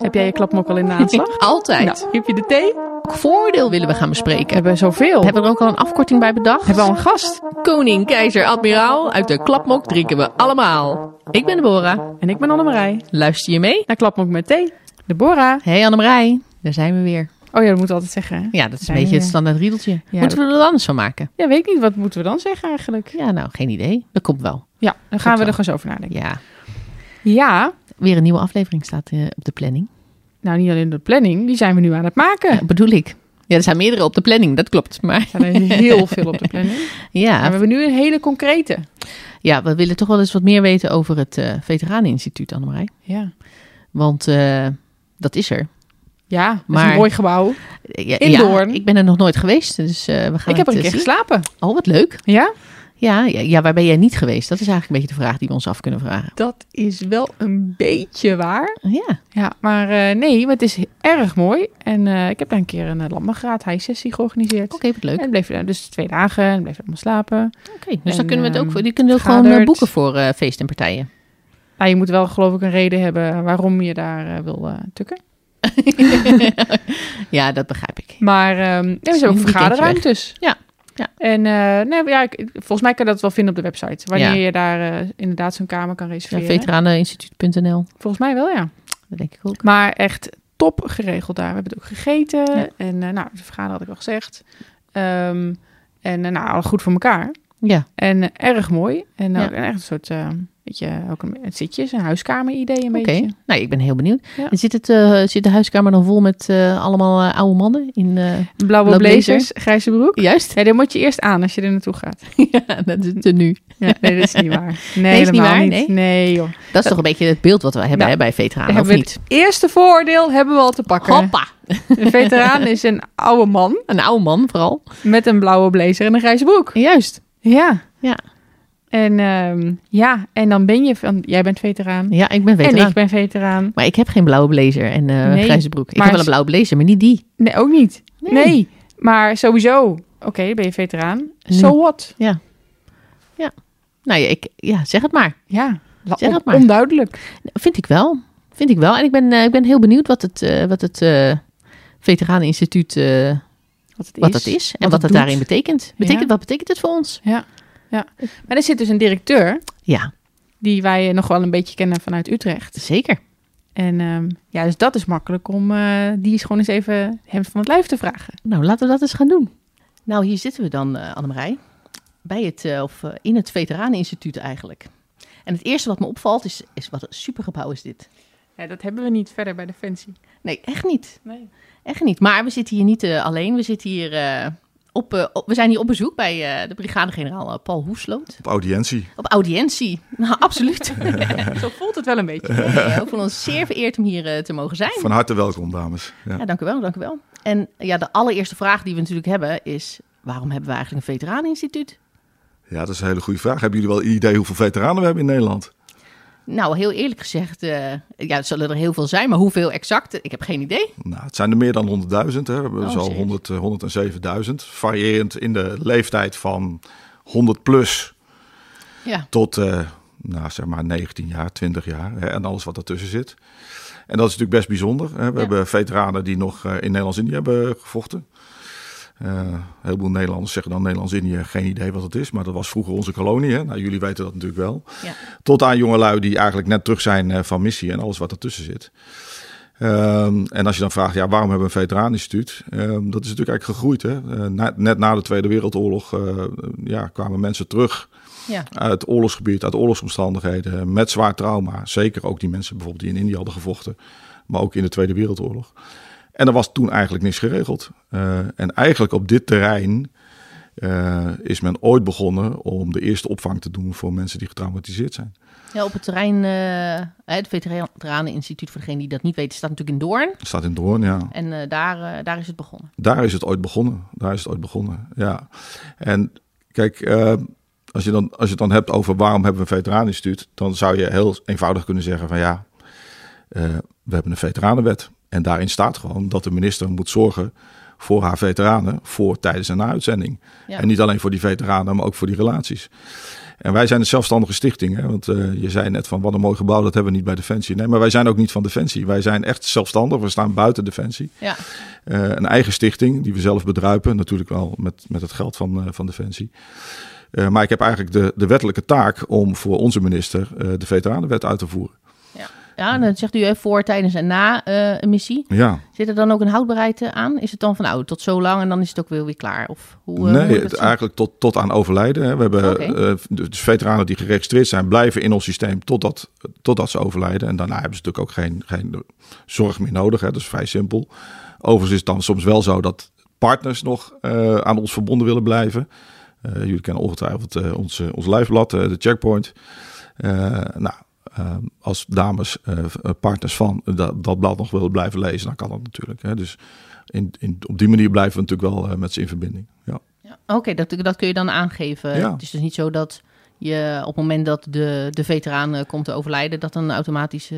Heb jij je klapmok al in de aanslag? Altijd. Nou, heb je de thee? Voordeel willen we gaan bespreken. Hebben we zoveel? Hebben we er ook al een afkorting bij bedacht? Hebben we al een gast? Koning, keizer, admiraal. Uit de klapmok drinken we allemaal. Ik ben Deborah. En ik ben Annemarij. Luister je mee? Naar klapmok met thee. Deborah. Hey Annemarij, daar zijn we weer. Oh ja, dat moet we altijd zeggen. hè? Ja, dat is een beetje het weer. standaard riedeltje. Ja, Moeten we er dan anders van maken? Ja, weet ik niet. Wat moeten we dan zeggen eigenlijk? Ja, nou, geen idee. Dat komt wel. Ja, dan gaan we er gewoon eens over nadenken. Ja. Ja, Weer een nieuwe aflevering staat eh, op de planning. nou niet alleen de planning, die zijn we nu aan het maken. Ja, bedoel ik. Ja, er zijn meerdere op de planning, dat klopt. Maar Er zijn heel veel op de planning. Maar ja, we hebben nu een hele concrete. ja, we willen toch wel eens wat meer weten over het eh Veteraneninstituut, Annemarij. Ja, Want eh, dat is er. ja dat is Maar- een mooi gebouw. Ja, In ja, Doorn. ik ben er nog nooit geweest, dus we gaan Ik heb er een keer zien. geslapen. Oh, wat leuk. Ja? Ja, ja, ja, waar ben jij niet geweest? Dat is eigenlijk een beetje de vraag die we ons af kunnen vragen. Dat is wel een beetje waar. Ja, Ja, maar eh, nee, maar het is erg mooi. En eh, ik heb daar een keer een uh, landmagraad high-sessie georganiseerd. oké, wat leuk. En bleef er dus twee dagen en bleef er allemaal slapen. Oké, dus En, dan kunnen we het ook, ehm, voor- die kunnen we gewoon eh, boeken voor eh, feest en partijen. Nou, je moet wel geloof ik een reden hebben waarom je daar eh, wil eh, tukken. ja, dat begrijp ik. Maar ehm nee, we hebben ook vergaderruimtes. Ja, ja. En eh, nee, ja, ik, volgens mij kan je dat wel vinden op de website. Wanneer Ja. je daar eh, inderdaad zo'n kamer kan Ja, reserveren. veteraneninstituut.nl, Volgens mij wel, ja. dat denk ik ook. Maar echt top geregeld daar. We hebben het ook gegeten. Ja. En eh, nou, de vergadering had ik al gezegd. Ehm, en nou, goed voor elkaar. Ja, En erg mooi. En Ja. ook een echt een soort, weet je, ook een, het zitjes, een huiskamer-idee een oké. beetje. Nou, ik ben heel benieuwd. Ja. En Zit, het, eh, zit de huiskamer dan vol met eh, allemaal eh, oude mannen? In, Blauwe Blauw blazer. blazers, grijze broek. Juist. Ja, die moet je eerst aan als je er naartoe gaat. ja, dat is het nu. Ja, nee, dat is niet waar. Nee, is niet helemaal waar, niet. nee? Nee, joh. Dat is toch een beetje het beeld wat we hebben Nou, hè, bij Dan veteranen, of niet? het eerste voordeel hebben we al te pakken. Hoppa! Een veteraan is een oude man Een oude man vooral. met een blauwe blazer en een grijze broek. Juist. Ja. Ja. En ehm, ja, en dan ben je van, jij bent veteraan. Ja, ik ben veteraan. En ik ben veteraan. Maar ik heb geen blauwe blazer en Nee, grijze broek. Ik maar heb wel een blauwe blazer, maar niet die. Nee, ook niet. Nee. Nee. Maar sowieso, oké, ben je veteraan. So what? Nou ja, ik, ja, zeg het maar. Ja, Zeg on- het maar. onduidelijk. Vind ik wel. Vind ik wel. En ik ben, eh, ik ben heel benieuwd wat het, eh wat het Veteraneninstituut Wat het wat is. dat is en wat wat, het het daarin betekent. betekent Ja. Wat betekent het voor ons? Ja, ja. Maar er zit dus een directeur, Ja, die wij nog wel een beetje kennen vanuit Utrecht. zeker. En ehm, ja, dus dat is makkelijk om eh, die is gewoon eens even hem van het lijf te vragen. Nou, laten we dat eens gaan doen. Nou, hier zitten we dan, eh Annemarij. Bij het, eh, of in het Veteraneninstituut eigenlijk. En het eerste wat me opvalt is, is wat een supergebouw is dit. Ja, dat hebben we niet verder bij Defensie. Nee, echt niet. Nee. Echt niet. Maar we zitten hier niet alleen. We zitten hier eh, op, eh, op- we zijn hier op bezoek bij eh, de brigadegeneraal eh, Paul Hoesloot. Op audiëntie. Op audiëntie. Nou, absoluut. Zo voelt het wel een beetje. Ook van ons zeer vereerd om hier te mogen zijn. Van harte welkom, dames. Ja. Ja, dank u wel, dank u wel. En ja, de allereerste vraag die we natuurlijk hebben is... waarom hebben we eigenlijk een veteraneninstituut? ja, dat is een hele goede vraag. Hebben jullie wel een idee hoeveel veteranen we hebben in Nederland? Nou, heel eerlijk gezegd, eh, ja, het zullen er heel veel zijn, maar hoeveel exact? Ik heb geen idee. Nou, het zijn er meer dan 100.000. hè. We hebben Oh, al serieus? 100, eh, 107.000. Variërend in de leeftijd van 100 plus Ja, tot eh, nou, zeg maar 19 jaar, 20 jaar. Hè, en alles wat ertussen zit. En dat is natuurlijk best bijzonder. Hè. We Ja. hebben veteranen die nog eh, in Nederlands-Indië hebben gevochten. Eh, een heleboel Nederlanders zeggen dan Nederlands-Indië geen idee wat het is. Maar dat was vroeger onze kolonie. Hè. Nou, jullie weten dat natuurlijk wel. ja. Tot aan jongelui die eigenlijk net terug zijn eh, van missie en alles wat ertussen zit. Ehm, en als je dan vraagt, ja, waarom hebben we een veteraneninstituut? Ehm, dat is natuurlijk eigenlijk gegroeid. Hè? Eh, na- net na de Tweede Wereldoorlog ja, kwamen mensen terug ja. uit oorlogsgebied, uit oorlogsomstandigheden, met zwaar trauma. Zeker ook die mensen bijvoorbeeld die in India hadden gevochten, maar ook in de Tweede Wereldoorlog. En er was toen eigenlijk niks geregeld. Eh, en eigenlijk op dit terrein eh, is men ooit begonnen om de eerste opvang te doen voor mensen die getraumatiseerd zijn. Ja, op het terrein, eh, het Veteraneninstituut, voor degene die dat niet weten, staat natuurlijk in Doorn. Staat in Doorn, ja. En daar, daar is het begonnen. Daar is het ooit begonnen. Daar is het ooit begonnen, ja. En kijk, als, je dan, als je het dan hebt over waarom hebben we een veteraneninstituut... dan zou je heel eenvoudig kunnen zeggen van ja, we hebben een veteranenwet. En daarin staat gewoon dat de minister moet zorgen voor haar veteranen... voor tijdens en na uitzending. Ja. En niet alleen voor die veteranen, maar ook voor die relaties. En wij zijn een zelfstandige stichting. Hè? Want uh, je zei net van wat een mooi gebouw, dat hebben we niet bij Defensie. Nee, maar wij zijn ook niet van Defensie. Wij zijn echt zelfstandig. We staan buiten Defensie. Ja. Uh, een eigen stichting die we zelf bedruipen. Natuurlijk wel met, met het geld van, uh, van Defensie. maar ik heb eigenlijk de, de wettelijke taak om voor onze minister de veteranenwet uit te voeren. Ja, dan zegt u even voor, tijdens en na uh, een missie. Ja. Zit er dan ook een houdbaarheid aan? Is het dan van nou tot zo lang en dan is het ook weer, weer klaar? Of hoe, uh, nee, hoe het, eigenlijk tot, tot aan overlijden. Hè. We hebben uh, dus veteranen die geregistreerd zijn, blijven in ons systeem totdat, totdat ze overlijden. En daarna hebben ze natuurlijk ook geen, geen zorg meer nodig. Hè. Dat is vrij simpel. Overigens is het dan soms wel zo dat partners nog aan ons verbonden willen blijven. Jullie kennen ongetwijfeld ons, ons lijfblad, de checkpoint. nou, uh, als dames uh, partners van dat, dat blad nog willen blijven lezen, dan kan dat natuurlijk. Hè. Dus in, in, op die manier blijven we natuurlijk wel uh, met ze in verbinding. Ja. ja Oké, okay, dat, dat kun je dan aangeven. Ja. Het is dus niet zo dat je op het moment dat de, de veteraan komt te overlijden, dat dan automatisch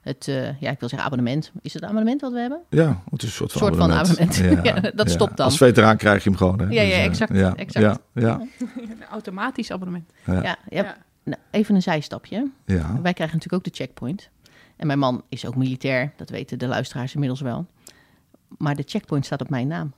het, ja, ik wil zeggen abonnement. Is het abonnement wat we hebben? Ja, het is een soort van soort abonnement. Van abonnement. Ja, dat stopt dan. Als veteraan krijg je hem gewoon. Hè. Ja, ja, exact. ja, exact. Ja, ja. Een automatisch abonnement. Ja, ja, ja. Nou, even een zijstapje. Ja. Wij krijgen natuurlijk ook de checkpoint. En mijn man is ook militair, dat weten de luisteraars inmiddels wel. Maar de checkpoint staat op mijn naam.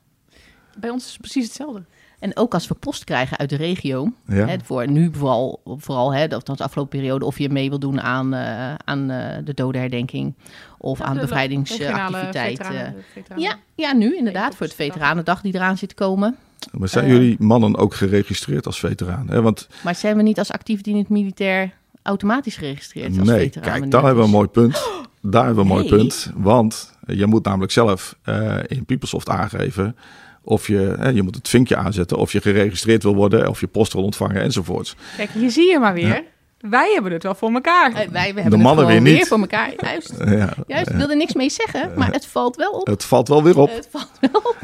Bij ons is het precies hetzelfde. En ook als we post krijgen uit de regio, Ja. hè, voor nu vooral, vooral hè, of de afgelopen periode, of je mee wil doen aan, uh, aan uh, de dodenherdenking of aan bevrijdingsactiviteiten. Ja, ja, nu inderdaad, voor het Veteranendag die eraan zit te komen. Maar zijn uh, jullie mannen ook geregistreerd als veteraan? Hè? Want, maar zijn we niet als actief dienend militair automatisch geregistreerd als nee, veteraan? kijk, daar hebben we een mooi punt. Daar hebben we een Nee. mooi punt. Want je moet namelijk zelf uh, in PeopleSoft aangeven of je, hè, je moet het vinkje aanzetten of je geregistreerd wil worden, of je post wil ontvangen enzovoorts. Kijk, hier zie je maar weer. Wij hebben het wel voor elkaar. Uh, wij we hebben mannen het weer niet. voor elkaar. Juist, Ja, juist. Ik wil er niks mee zeggen, maar het valt wel op. het valt wel weer op. Het valt wel op.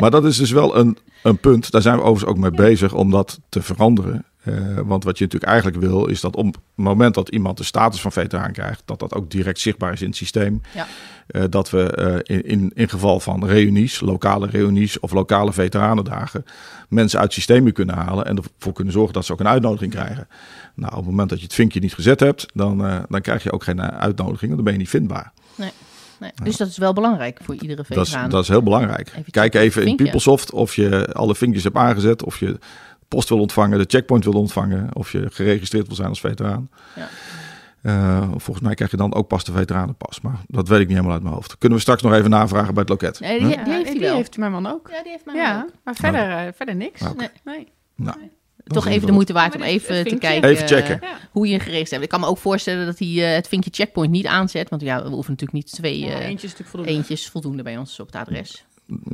Maar dat is dus wel een, een punt. Daar zijn we overigens ook mee bezig om dat te veranderen. Uh, want wat je natuurlijk eigenlijk wil, is dat op het moment dat iemand de status van veteraan krijgt, dat dat ook direct zichtbaar is in het systeem. Ja. Uh, dat we uh, in, in, in geval van reunies, lokale reunies of lokale veteranendagen, mensen uit systemen kunnen halen en ervoor kunnen zorgen dat ze ook een uitnodiging krijgen. Nou, op het moment dat je het vinkje niet gezet hebt, dan, dan krijg je ook geen uitnodiging, want dan ben je niet vindbaar. Nee. Nee, dus dat is wel belangrijk voor iedere Dat veteraan. is, dat is heel belangrijk. Even Kijk even in. PeopleSoft of je alle vinkjes hebt aangezet, of je post wil ontvangen, de checkpoint wil ontvangen, of je geregistreerd wil zijn als veteraan. Ja. Uh, volgens mij krijg je dan ook pas de veteranenpas, maar dat weet ik niet helemaal uit mijn hoofd. Kunnen we straks nog even navragen bij het loket? Nee, die, die heeft die mijn man ook. Ja, die heeft mij Ja, ook. maar verder, uh, verder niks. Oké. Nee. nee. Nou, Toch even de moeite waard om even te kijken Even checken. eh, Ja. hoe je geregistreerd hebt. Ik kan me ook voorstellen dat hij eh, het vinkje checkpoint niet aanzet. Want ja, we hoeven natuurlijk niet twee Ja, eh, eentje is natuurlijk voldoende. eentjes voldoende bij ons op het adres.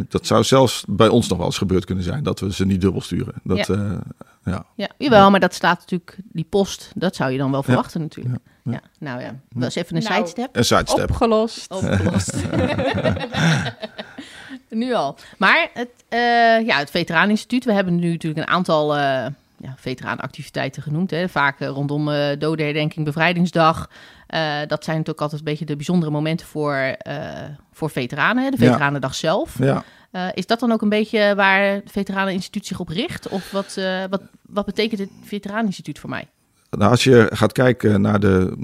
Dat zou zelfs bij ons nog wel eens gebeurd kunnen zijn, dat we ze niet dubbel sturen. Dat, Ja. ja. ja. Ja, jawel, maar dat staat natuurlijk, die post, dat zou je dan wel verwachten natuurlijk. ja. Ja, nou ja, wel eens even een Nou, sidestep. Een sidestep. Opgelost. Opgelost. nu al. Maar het, eh ja, het Veteraaninstituut, we hebben nu natuurlijk een aantal eh ja, veteraanactiviteiten genoemd. Hè. Vaak eh, rondom eh dodenherdenking, bevrijdingsdag. Eh, dat zijn natuurlijk altijd een beetje de bijzondere momenten voor, voor veteranen. Hè. De Ja. Veteranendag zelf. Ja. Is dat dan ook een beetje waar het Veteraneninstituut zich op richt? Of wat, wat, wat betekent het Veteraneninstituut voor mij? Nou, als je gaat kijken naar de,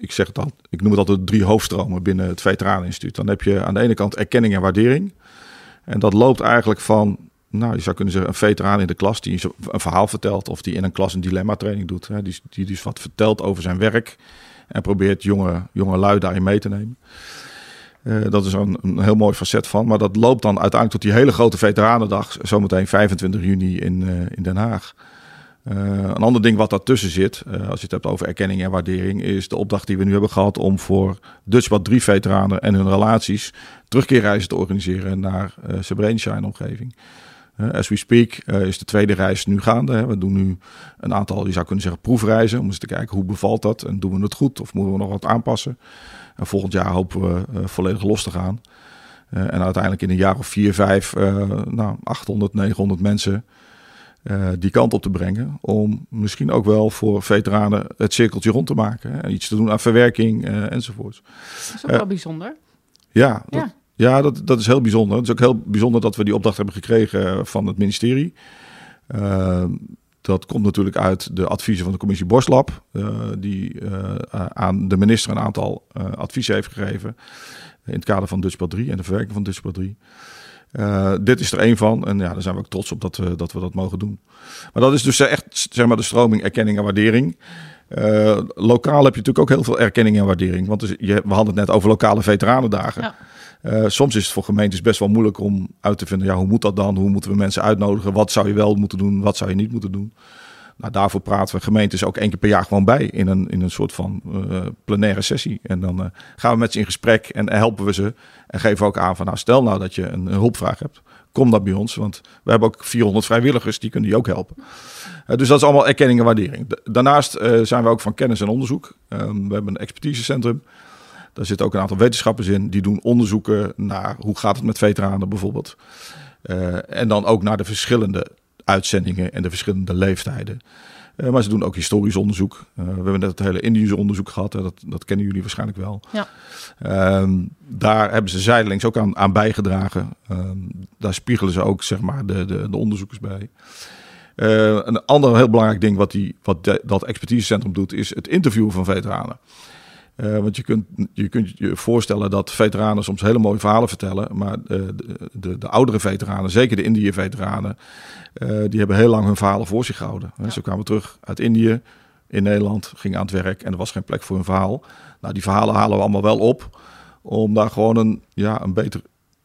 ik- zeg het al, ik noem het altijd drie hoofdstromen binnen het Veteraneninstituut. Dan heb je aan de ene kant erkenning en waardering. En dat loopt eigenlijk van, nou, je zou kunnen zeggen, een veteraan in de klas die een verhaal vertelt of die in een klas een dilemma training doet. Hè, die, die dus wat vertelt over zijn werk en probeert jonge, jonge lui daarin mee te nemen. Eh, dat is een, een heel mooi facet van. Maar dat loopt dan uiteindelijk tot die hele grote Veteranendag, zometeen 25 juni in, eh, in Den Haag. Eh, een ander ding wat daartussen zit, als je het hebt over erkenning en waardering, is de opdracht die we nu hebben gehad om voor Dutchbad 3 veteranen en hun relaties terugkeerreizen te organiseren naar Srebrenica en omgeving. As we speak eh, is de tweede reis nu gaande. Hè. We doen nu een aantal, je zou kunnen zeggen, proefreizen om eens te kijken hoe bevalt dat en doen we het goed of moeten we nog wat aanpassen. En volgend jaar hopen we eh, volledig los te gaan. Eh, en uiteindelijk in een jaar of vier, vijf, nou, 800, 900 mensen die kant op te brengen. Om misschien ook wel voor veteranen het cirkeltje rond te maken. Hè, iets te doen aan verwerking enzovoorts. Dat is ook wel bijzonder. Ja, dat, Ja. Ja. dat, dat is heel bijzonder. Het is ook heel bijzonder dat we die opdracht hebben gekregen van het ministerie. Uh, dat komt natuurlijk uit de adviezen van de commissie Boslab, die aan de minister een aantal adviezen heeft gegeven in het kader van Dutchpad 3 en de verwerking van Dutchpad 3. dit is er één van en ja, daar zijn we ook trots op dat we, dat we dat mogen doen. Maar dat is dus echt zeg maar, de stroming erkenning en waardering. Lokaal heb je natuurlijk ook heel veel erkenning en waardering. Want dus je, we hadden het net over lokale veteranendagen. Ja. Uh, soms is het voor gemeentes best wel moeilijk om uit te vinden, ja, hoe moet dat dan? Hoe moeten we mensen uitnodigen? Wat zou je wel moeten doen? Wat zou je niet moeten doen? Nou, daarvoor praten we gemeentes ook één keer per jaar gewoon bij in een, in een soort van uh, plenaire sessie. En dan uh, gaan we met ze in gesprek en helpen we ze. En geven ook aan van, nou, stel nou dat je een, hulpvraag hebt. Kom dan bij ons, want we hebben ook 400 vrijwilligers, die kunnen je ook helpen. Dus dat is allemaal erkenning en waardering. Daarnaast zijn we ook van kennis en onderzoek. Ehm, we hebben een expertisecentrum. Daar zitten ook een aantal wetenschappers in. Die doen onderzoeken naar hoe gaat het met veteranen bijvoorbeeld. en dan ook naar de verschillende uitzendingen en de verschillende leeftijden. Uh, maar ze doen ook historisch onderzoek. Uh, we hebben net het hele Indische onderzoek gehad. Hè, dat, dat kennen jullie waarschijnlijk wel. Ja. Um, daar hebben ze zijdelings ook aan, aan bijgedragen. Um, daar spiegelen ze ook zeg maar, de, de, de onderzoekers bij. Uh, een ander heel belangrijk ding wat, die, wat de, dat expertisecentrum doet, is het interviewen van veteranen. Uh, want je kunt, je kunt je voorstellen dat veteranen soms hele mooie verhalen vertellen. Maar de, de, de oudere veteranen, zeker de Indië-veteranen, uh, die hebben heel lang hun verhalen voor zich gehouden. Ja. Ze kwamen terug uit Indië, in Nederland, gingen aan het werk en er was geen plek voor hun verhaal. Nou, die verhalen halen we allemaal wel op om daar gewoon een, ja, een beter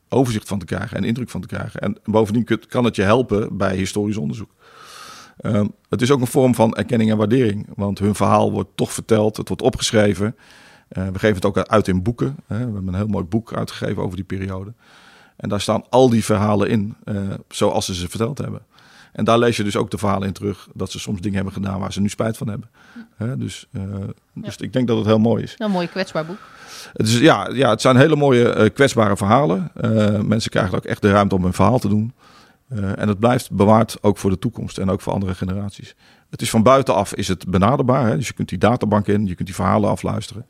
overzicht van te krijgen en indruk van te krijgen. En bovendien kan het je helpen bij historisch onderzoek. Uh, het is ook een vorm van erkenning en waardering, want hun verhaal wordt toch verteld, het wordt opgeschreven. Uh, we geven het ook uit in boeken. Hè. We hebben een heel mooi boek uitgegeven over die periode. En daar staan al die verhalen in, uh, zoals ze ze verteld hebben. En daar lees je dus ook de verhalen in terug dat ze soms dingen hebben gedaan waar ze nu spijt van hebben. Hè, dus, uh, dus ik denk dat het heel mooi is. Een mooi kwetsbaar boek. Het, is, ja, ja, het zijn hele mooie kwetsbare verhalen. mensen krijgen ook echt de ruimte om hun verhaal te doen. En het blijft bewaard ook voor de toekomst en ook voor andere generaties. Het is van buitenaf is het benaderbaar. Hè? Dus je kunt die databank in, je kunt die verhalen afluisteren.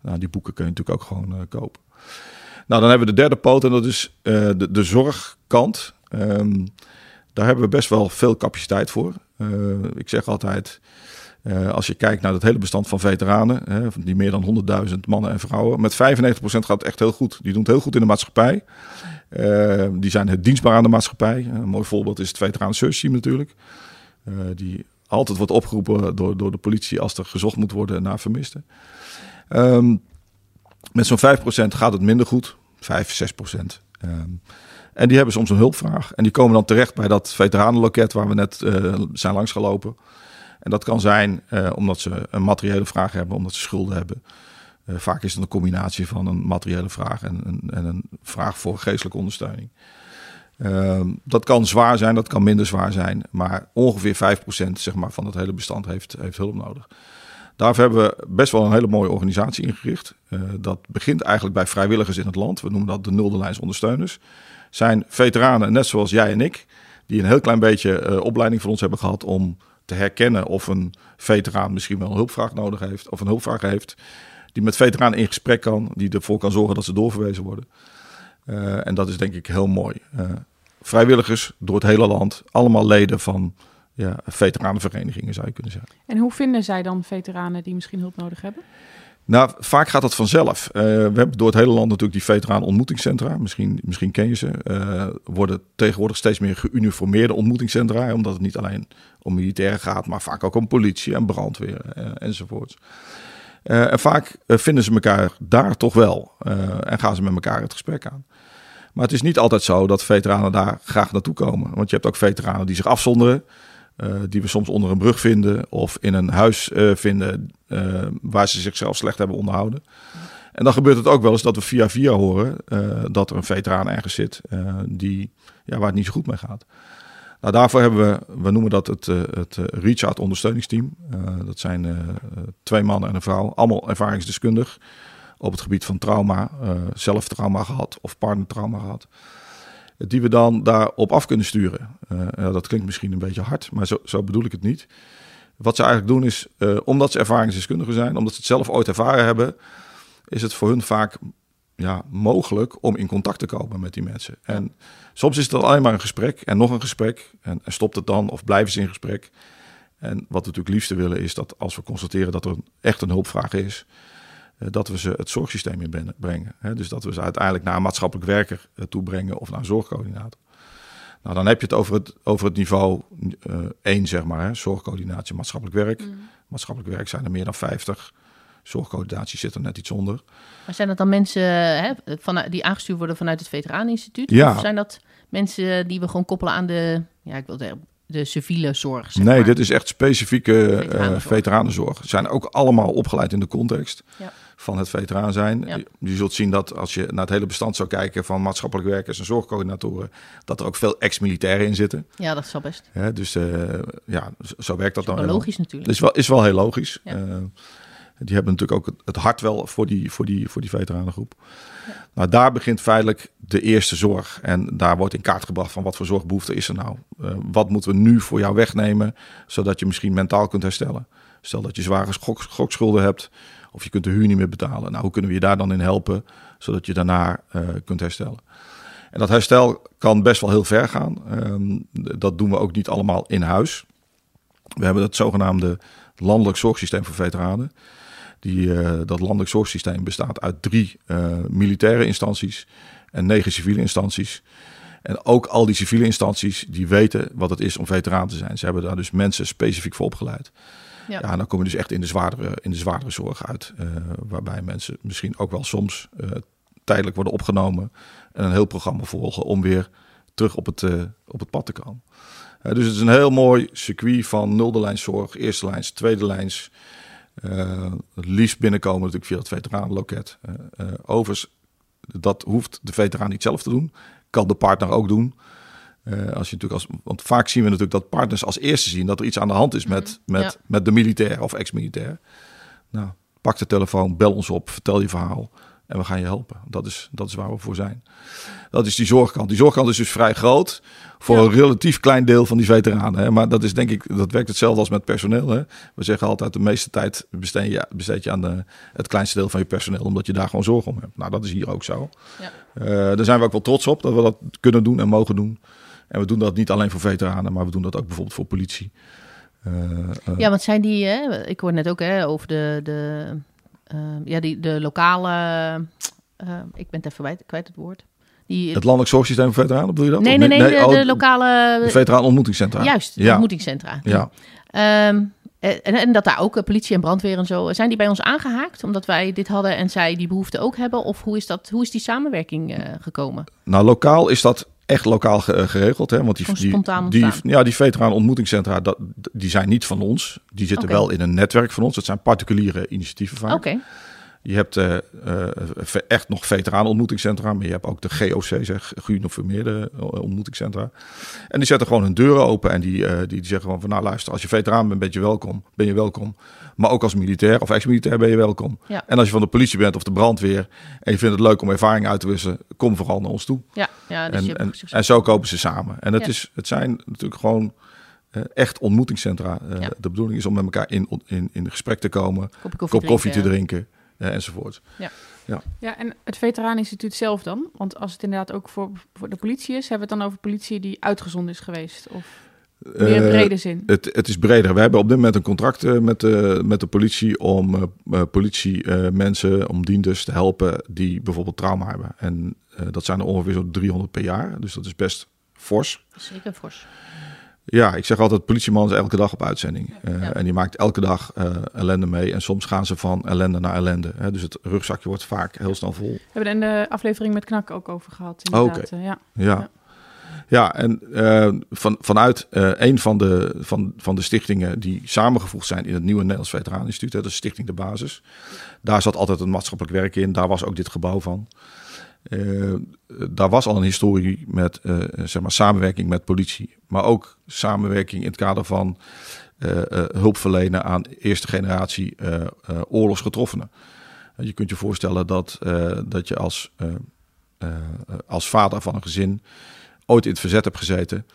Nou, die boeken kun je natuurlijk ook gewoon uh, kopen. Nou, dan hebben we de derde poot en dat is uh, de, zorgkant. Um, daar hebben we best wel veel capaciteit voor. Ik zeg altijd, als je kijkt naar het hele bestand van veteranen, hè, die meer dan 100.000 mannen en vrouwen, met 95% gaat het echt heel goed. Die doen het heel goed in de maatschappij. die zijn het dienstbaar aan de maatschappij. een mooi voorbeeld is het Veteraan Search Team natuurlijk. die altijd wordt opgeroepen door, door de politie als er gezocht moet worden naar vermisten. Um, met zo'n 5% gaat het minder goed. 5, 6%. Um, en die hebben soms een hulpvraag. En die komen dan terecht bij dat veteranenloket waar we net zijn langsgelopen. En dat kan zijn uh, omdat ze een materiële vraag hebben, omdat ze schulden hebben. Uh, vaak is het een combinatie van een materiële vraag en, en, en een vraag voor geestelijke ondersteuning. Uh, dat kan zwaar zijn, dat kan minder zwaar zijn. Maar ongeveer 5% zeg maar, van het hele bestand heeft, heeft hulp nodig. Daarvoor hebben we best wel een hele mooie organisatie ingericht. Uh, dat begint eigenlijk bij vrijwilligers in het land. We noemen dat de nulde lijns ondersteuners. Zijn veteranen, net zoals jij en ik, die een heel klein beetje opleiding van ons hebben gehad om te herkennen of een veteraan misschien wel hulpvraag nodig heeft of een hulpvraag heeft. Die met veteranen in gesprek kan, die ervoor kan zorgen dat ze doorverwezen worden. Uh, en dat is denk ik heel mooi. Uh, vrijwilligers door het hele land, allemaal leden van ja, veteranenverenigingen zou je kunnen zeggen. En hoe vinden zij dan veteranen die misschien hulp nodig hebben? Nou, vaak gaat dat vanzelf. Uh, we hebben door het hele land natuurlijk die veteranen ontmoetingscentra. Misschien, misschien ken je ze. Uh, worden tegenwoordig steeds meer geuniformeerde ontmoetingscentra. Omdat het niet alleen om militairen gaat, maar vaak ook om politie en brandweer uh, enzovoorts. en vaak vinden ze elkaar daar toch wel. en gaan ze met elkaar het gesprek aan. Maar het is niet altijd zo dat veteranen daar graag naartoe komen. Want je hebt ook veteranen die zich afzonderen. Uh, die we soms onder een brug vinden of in een huis uh, vinden uh, waar ze zichzelf slecht hebben onderhouden. En dan gebeurt het ook wel eens dat we via via horen dat er een veteraan ergens zit die, ja, waar het niet zo goed mee gaat. Nou, daarvoor hebben we, we noemen dat het, het Reach Out ondersteuningsteam. dat zijn twee mannen en een vrouw, allemaal ervaringsdeskundig op het gebied van trauma, zelf trauma gehad of partnertrauma gehad die we dan daarop af kunnen sturen. Uh, dat klinkt misschien een beetje hard, maar zo, zo, bedoel ik het niet. Wat ze eigenlijk doen is, uh, omdat ze ervaringsdeskundigen zijn, omdat ze het zelf ooit ervaren hebben, is het voor hun vaak ja, mogelijk om in contact te komen met die mensen. En soms is het alleen maar een gesprek en nog een gesprek en, en stopt het dan of blijven ze in gesprek. En wat we natuurlijk liefste willen is dat als we constateren dat er echt een hulpvraag is, eh, dat we ze het zorgsysteem in brengen. Dus dat we ze uiteindelijk naar een maatschappelijk werker eh, toe brengen of naar een zorgcoördinator. Nou, dan heb je het over het, over het niveau uh, 1, zeg maar. Hè? Zorgcoördinatie, maatschappelijk werk. Mm. Maatschappelijk werk zijn er meer dan 50. Zorgcoördinatie zit er net iets onder. Maar zijn dat dan mensen hè, van, die aangestuurd worden vanuit het Veteraneninstituut? Ja. Of zijn dat mensen die we gewoon koppelen aan de, ja, ik wil zeggen, de civiele zorg? Zeg nee, dit is echt specifieke veteranenzorg. Uh, veteranenzorg. Zijn ook allemaal opgeleid in de context. Ja van het veteraan zijn. Je zult zien dat als je naar het hele bestand zou kijken van maatschappelijk werkers en zorgcoördinatoren, dat er ook veel ex-militairen in zitten. Ja, dat is wel best. Ja, dus uh, ja, zo werkt dat, dat dan. Wel logisch natuurlijk. Is wel, is wel heel logisch. Ja. Uh, die hebben natuurlijk ook het, hart wel voor die, voor die, voor die veteranengroep. Ja. Nou, daar begint feitelijk de eerste zorg. En daar wordt in kaart gebracht van wat voor zorgbehoefte is er nou. Uh, wat moeten we nu voor jou wegnemen, zodat je misschien mentaal kunt herstellen. Stel dat je zware gok, gokschulden hebt. Of je kunt de huur niet meer betalen. Nou, hoe kunnen we je daar dan in helpen, zodat je daarna uh, kunt herstellen? En dat herstel kan best wel heel ver gaan. Um, dat doen we ook niet allemaal in huis. We hebben het zogenaamde landelijk zorgsysteem voor veteranen. Die, uh, dat landelijk zorgsysteem bestaat uit drie uh, militaire instanties en negen civiele instanties. En ook al die civiele instanties die weten wat het is om veteraan te zijn. Ze hebben daar dus mensen specifiek voor opgeleid. Ja. dan kom je dus echt in de zwaardere, in de zwaardere zorg uit. Uh, waarbij mensen misschien ook wel soms uh, tijdelijk worden opgenomen. En een heel programma volgen om weer terug op het, uh, op het pad te komen. dus het is een heel mooi circuit van nulde lijnszorg, eerste lijns, tweede lijns. het liefst binnenkomen natuurlijk via het veteranenloket. overigens, dat hoeft de veteraan niet zelf te doen. Kan de partner ook doen. Uh, als je natuurlijk als, want vaak zien we natuurlijk dat partners als eerste zien dat er iets aan de hand is met, mhm. met, ja. met de militair of ex-militair. Nou, pak de telefoon, bel ons op, vertel je verhaal en we gaan je helpen. Dat is, dat is waar we voor zijn. Dat is die zorgkant. Die zorgkant is dus vrij groot voor ja. een relatief klein deel van die veteranen. Hè. Maar dat is denk ik, dat werkt hetzelfde als met personeel. Hè. We zeggen altijd de meeste tijd besteed je, besteed je aan de, het kleinste deel van je personeel, omdat je daar gewoon zorg om hebt. Nou, dat is hier ook zo. Ja. Uh, daar zijn we ook wel trots op dat we dat kunnen doen en mogen doen. En we doen dat niet alleen voor veteranen, maar we doen dat ook bijvoorbeeld voor politie. Uh, uh, ja, want zijn die, hè, ik hoor net ook hè, over de, de, uh, ja, die, de lokale, ik ben het even kwijt, het woord. Die, het landelijk zorgsysteem voor veteranen, bedoel je dat? Nee, nee, nee, nee de, oh, de, lokale... De veteraan Juist, de ja. ontmoetingscentra. Ja. Um, en, en, dat daar ook politie en brandweer en zo, zijn die bij ons aangehaakt? Omdat wij dit hadden en zij die behoefte ook hebben? Of hoe is, dat, hoe is die samenwerking gekomen? Nou, lokaal is dat echt lokaal geregeld. Hè? Want die, die, die, ja, die veteraan ontmoetingscentra, dat, die zijn niet van ons. Die zitten okay. wel in een netwerk van ons. Dat zijn particuliere initiatieven vaak. Okay. Je hebt uh, uh, echt nog veteraanontmoetingscentra, maar je hebt ook de GOC, zeg, geuniformeerde ontmoetingscentra. En die zetten gewoon hun deuren open en die, uh, die zeggen gewoon van, nou luister, als je veteraan bent, ben je welkom, ben je welkom. Maar ook als militair of ex-militair ben je welkom. Ja. En als je van de politie bent of de brandweer en je vindt het leuk om ervaring uit te wisselen, kom vooral naar ons toe. Ja, ja dus en, en, en, zo kopen ze samen. En het, ja. is, het zijn natuurlijk gewoon uh, echt ontmoetingscentra. Uh, ja. De bedoeling is om met elkaar in, in, in gesprek te komen, koffie, kop koffie te drinken uh, enzovoort. Ja. Ja. ja, en het Veteraaninstituut zelf dan? Want als het inderdaad ook voor, voor de politie is, hebben we het dan over politie die uitgezonden is geweest? Of meer in brede zin? Het, het, is breder. We hebben op dit moment een contract uh, met, de, met de politie om uh, politiemensen, om dienders te helpen die bijvoorbeeld trauma hebben. En dat zijn er ongeveer zo'n 300 per jaar. Dus dat is best fors. Zeker fors. Ja, ik zeg altijd, politieman is elke dag op uitzending. Uh, ja. En die maakt elke dag uh, ellende mee. En soms gaan ze van ellende naar ellende. Hè. Dus het rugzakje wordt vaak heel snel vol. We hebben in de aflevering met Knak ook over gehad. Oké. Okay. Ja. Ja. ja. Ja, en van, vanuit een van de, van, van de stichtingen die samengevoegd zijn in het nieuwe Nederlands Veteraneninstituut, dat is Stichting de Basis. Daar zat altijd een maatschappelijk werk in. Daar was ook dit gebouw van. Uh, daar was al een historie met zeg maar samenwerking met politie, maar ook samenwerking in het kader van hulp verlenen aan eerste generatie oorlogsgetroffenen. je kunt je voorstellen dat, dat je als, als vader van een gezin ooit in het verzet hebt gezeten.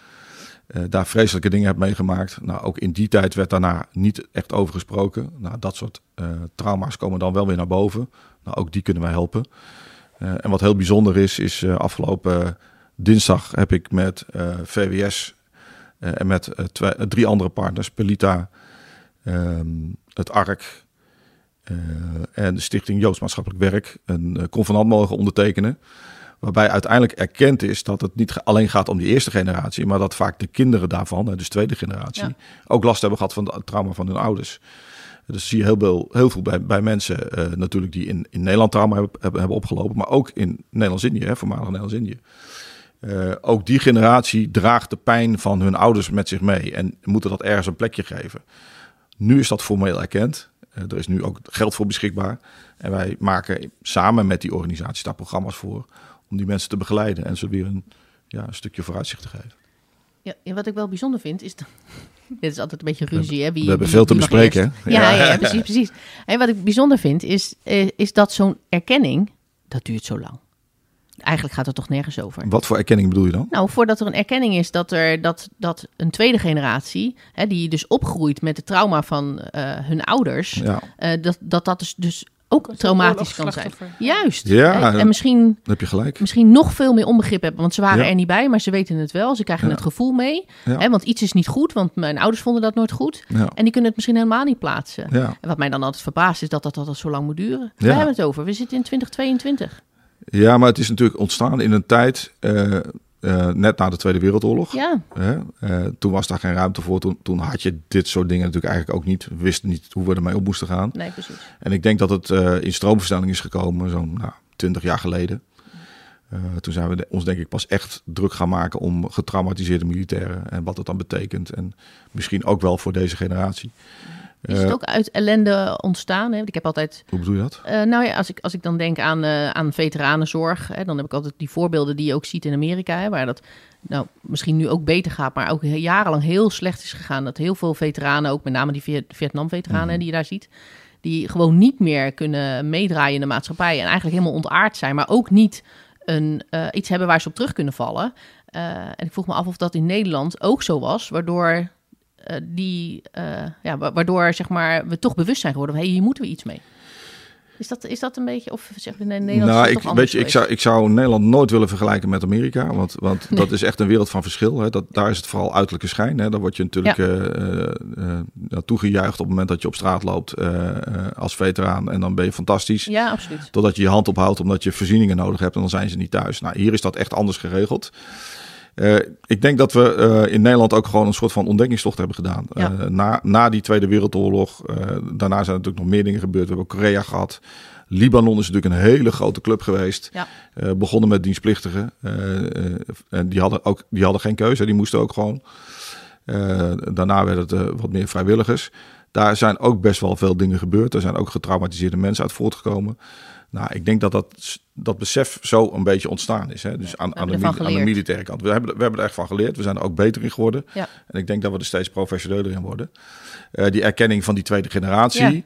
daar vreselijke dingen hebt meegemaakt. Nou, ook in die tijd werd daarna niet echt over gesproken. Nou, dat soort trauma's komen dan wel weer naar boven. Nou, ook die kunnen wij helpen. Uh, en wat heel bijzonder is, is afgelopen dinsdag heb ik met VWS eh, en met eh, eh, drie andere partners, Pelita, ehm, het ARK eh, en de Stichting Joods Maatschappelijk Werk, een eh, convenant mogen ondertekenen. Waarbij uiteindelijk erkend is dat het niet alleen gaat om die eerste generatie, maar dat vaak de kinderen daarvan, dus tweede generatie, Ja. ook last hebben gehad van het trauma van hun ouders. Dus zie je heel veel, heel veel bij, bij mensen eh, natuurlijk die in, in Nederland trauma hebben, hebben, opgelopen, maar ook in Nederlands-Indië, voormalig Nederlands-Indië. Eh, ook die generatie draagt de pijn van hun ouders met zich mee en moeten dat ergens een plekje geven. Nu is dat formeel erkend. Eh, er is nu ook geld voor beschikbaar. En wij maken samen met die organisaties daar programma's voor om die mensen te begeleiden en ze weer een, ja, een stukje vooruitzicht te geven. Ja, en wat ik wel bijzonder vind is... Dat, dit is altijd een beetje ruzie, hè? Wie, We hebben wie- veel te bespreken. hè? Ja, ja. ja, precies, precies. En wat ik bijzonder vind is, eh, is dat zo'n erkenning, dat duurt zo lang. Eigenlijk gaat het toch nergens over. Wat voor erkenning bedoel je dan? Nou, voordat er een erkenning is dat, er, dat, dat een tweede generatie, hè, die dus opgroeit met het trauma van eh, hun ouders, Ja, eh, dat, dat dat dus, dus ook traumatisch kan zijn. Juist. Ja, en, ja. en misschien, heb je gelijk. misschien nog veel meer onbegrip hebben, want ze waren Ja. er niet bij, maar ze weten het wel. Ze krijgen Ja. het gevoel mee. Ja. Hè, want iets is niet goed, want mijn ouders vonden dat nooit goed. Ja, En die kunnen het misschien helemaal niet plaatsen. ja. En wat mij dan altijd verbaast is dat dat altijd zo lang moet duren. We hebben het over. We zitten in 2022. ja, maar het is natuurlijk ontstaan in een tijd, eh, eh, net na de Tweede Wereldoorlog. Ja? Eh, toen was daar geen ruimte voor. Toen, toen had je dit soort dingen natuurlijk eigenlijk ook niet. We wisten niet hoe we ermee op moesten gaan. nee, precies. En ik denk dat het eh, in stroomversnelling is gekomen zo'n nou, 20 jaar geleden. Toen zijn we de- ons denk ik pas echt druk gaan maken om getraumatiseerde militairen en wat dat dan betekent. En misschien ook wel voor deze generatie. Is Eh, het ook uit ellende ontstaan? Hè? Ik heb altijd Hoe bedoel je dat? Eh, nou ja, als ik, als ik dan denk aan, eh, aan veteranenzorg, hè, dan heb ik altijd die voorbeelden die je ook ziet in Amerika, hè, waar dat nou, misschien nu ook beter gaat, maar ook jarenlang heel slecht is gegaan. Dat heel veel veteranen, ook met name die Viet- Vietnam-veteranen Mhm. die je daar ziet, die gewoon niet meer kunnen meedraaien in de maatschappij en eigenlijk helemaal ontaard zijn, maar ook niet een, eh, iets hebben waar ze op terug kunnen vallen. Eh, en ik vroeg me af of dat in Nederland ook zo was, waardoor, eh, die, eh, ja, wa- waardoor zeg maar, we toch bewust zijn geworden van hey, hier moeten we iets mee. Is dat, is dat een beetje, of zeg je in Nederland nou, is ik, weet je, ik, zou, ik zou Nederland nooit willen vergelijken met Amerika. Want, want dat is echt een wereld van verschil. Hè. Dat, daar is het vooral uiterlijke schijn. Hè. Daar word je natuurlijk Ja. eh, eh, eh, naartoe gejuicht op het moment dat je op straat loopt eh, eh, als veteraan. En dan ben je fantastisch. Ja, absoluut. Totdat je je hand ophoudt omdat je voorzieningen nodig hebt en dan zijn ze niet thuis. Nou, hier is dat echt anders geregeld. Eh, ik denk dat we eh, in Nederland ook gewoon een soort van ontdekkingstocht hebben gedaan. Ja. Eh, na, na die Tweede Wereldoorlog, daarna zijn natuurlijk nog meer dingen gebeurd. We hebben Korea gehad. Libanon is natuurlijk een hele grote club geweest. Ja. Begonnen met dienstplichtigen. En die hadden, ook, die hadden geen keuze, die moesten ook gewoon. Daarna werden het wat meer vrijwilligers. Daar zijn ook best wel veel dingen gebeurd. Er zijn ook getraumatiseerde mensen uit voortgekomen. Nou, ik denk dat dat, dat besef zo een beetje ontstaan is. Hè? Dus aan, aan, de, aan de militaire kant. We hebben, we hebben er echt van geleerd. We zijn er ook beter in geworden. Ja. En ik denk dat we er steeds professioneler in worden. Eh, die erkenning van die tweede generatie, Ja.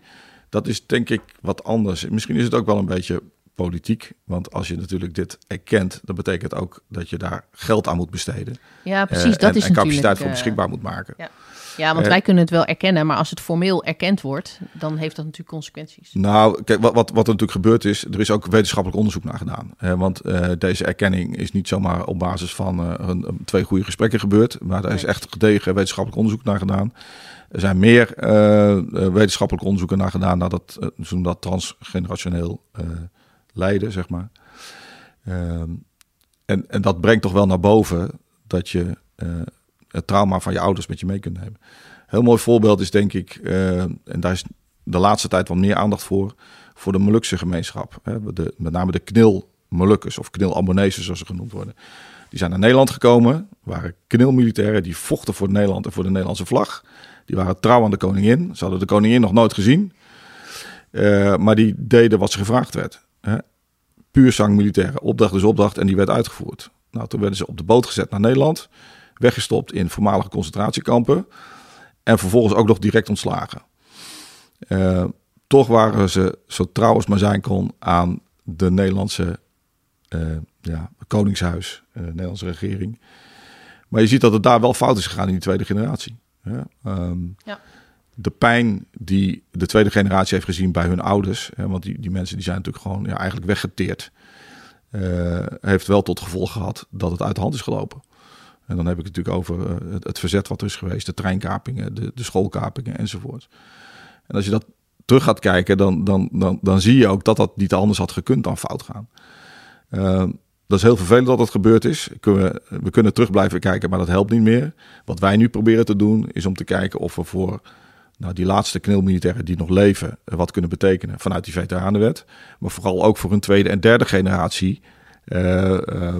dat is denk ik wat anders. Misschien is het ook wel een beetje politiek. Want als je natuurlijk dit erkent, dan betekent ook dat je daar geld aan moet besteden. Ja, precies. Eh, dat en, is en capaciteit natuurlijk, voor eh, beschikbaar moet maken. Ja, ja want Eh, wij kunnen het wel erkennen, maar als het formeel erkend wordt, dan heeft dat natuurlijk consequenties. Nou, kijk, wat, wat, wat er natuurlijk gebeurd is, er is ook wetenschappelijk onderzoek naar gedaan. Hè, want eh, deze erkenning is niet zomaar op basis van eh, een, twee goede gesprekken gebeurd, maar er is echt gedegen wetenschappelijk onderzoek naar gedaan. Er zijn meer eh, eh, wetenschappelijke onderzoeken naar gedaan naar dat, eh, noemen dat transgenerationeel eh lijden, zeg maar. Ehm, en, en dat brengt toch wel naar boven dat je eh, het trauma van je ouders met je mee kunt nemen. Heel mooi voorbeeld is denk ik, eh, en daar is de laatste tijd wat meer aandacht voor, voor de Molukse gemeenschap. Hè, de, met name de knil Molukkers of knil Ambonezen zoals ze genoemd worden. Die zijn naar Nederland gekomen, waren knilmilitairen, die vochten voor Nederland en voor de Nederlandse vlag. Die waren trouw aan de koningin. Ze hadden de koningin nog nooit gezien. Eh, maar die deden wat ze gevraagd werd. Hè. Puur zang militaire. Opdracht is opdracht en die werd uitgevoerd. Nou, toen werden ze op de boot gezet naar Nederland. Weggestopt in voormalige concentratiekampen. En vervolgens ook nog direct ontslagen. Eh, toch waren ze zo trouw als maar zijn kon aan de Nederlandse eh, ja, koningshuis, eh, de Nederlandse regering. Maar je ziet dat het daar wel fout is gegaan in die tweede generatie. Ja, ehm, Ja. De pijn die de tweede generatie heeft gezien bij hun ouders, hè, want die, die mensen die zijn natuurlijk gewoon ja, eigenlijk weggeteerd, heeft wel tot gevolg gehad dat het uit de hand is gelopen. En dan heb ik het natuurlijk over eh, het, verzet wat er is geweest, de treinkapingen, de, de schoolkapingen enzovoort. En als je dat terug gaat kijken, dan, dan, dan, dan zie je ook dat dat niet anders had gekund dan fout gaan. Uh, dat is heel vervelend dat het gebeurd is. We, we kunnen terug blijven kijken, maar dat helpt niet meer. Wat wij nu proberen te doen, is om te kijken of we voor nou, die laatste knilmilitairen die nog leven, wat kunnen betekenen vanuit die veteranenwet. Maar vooral ook voor een tweede en derde generatie uh,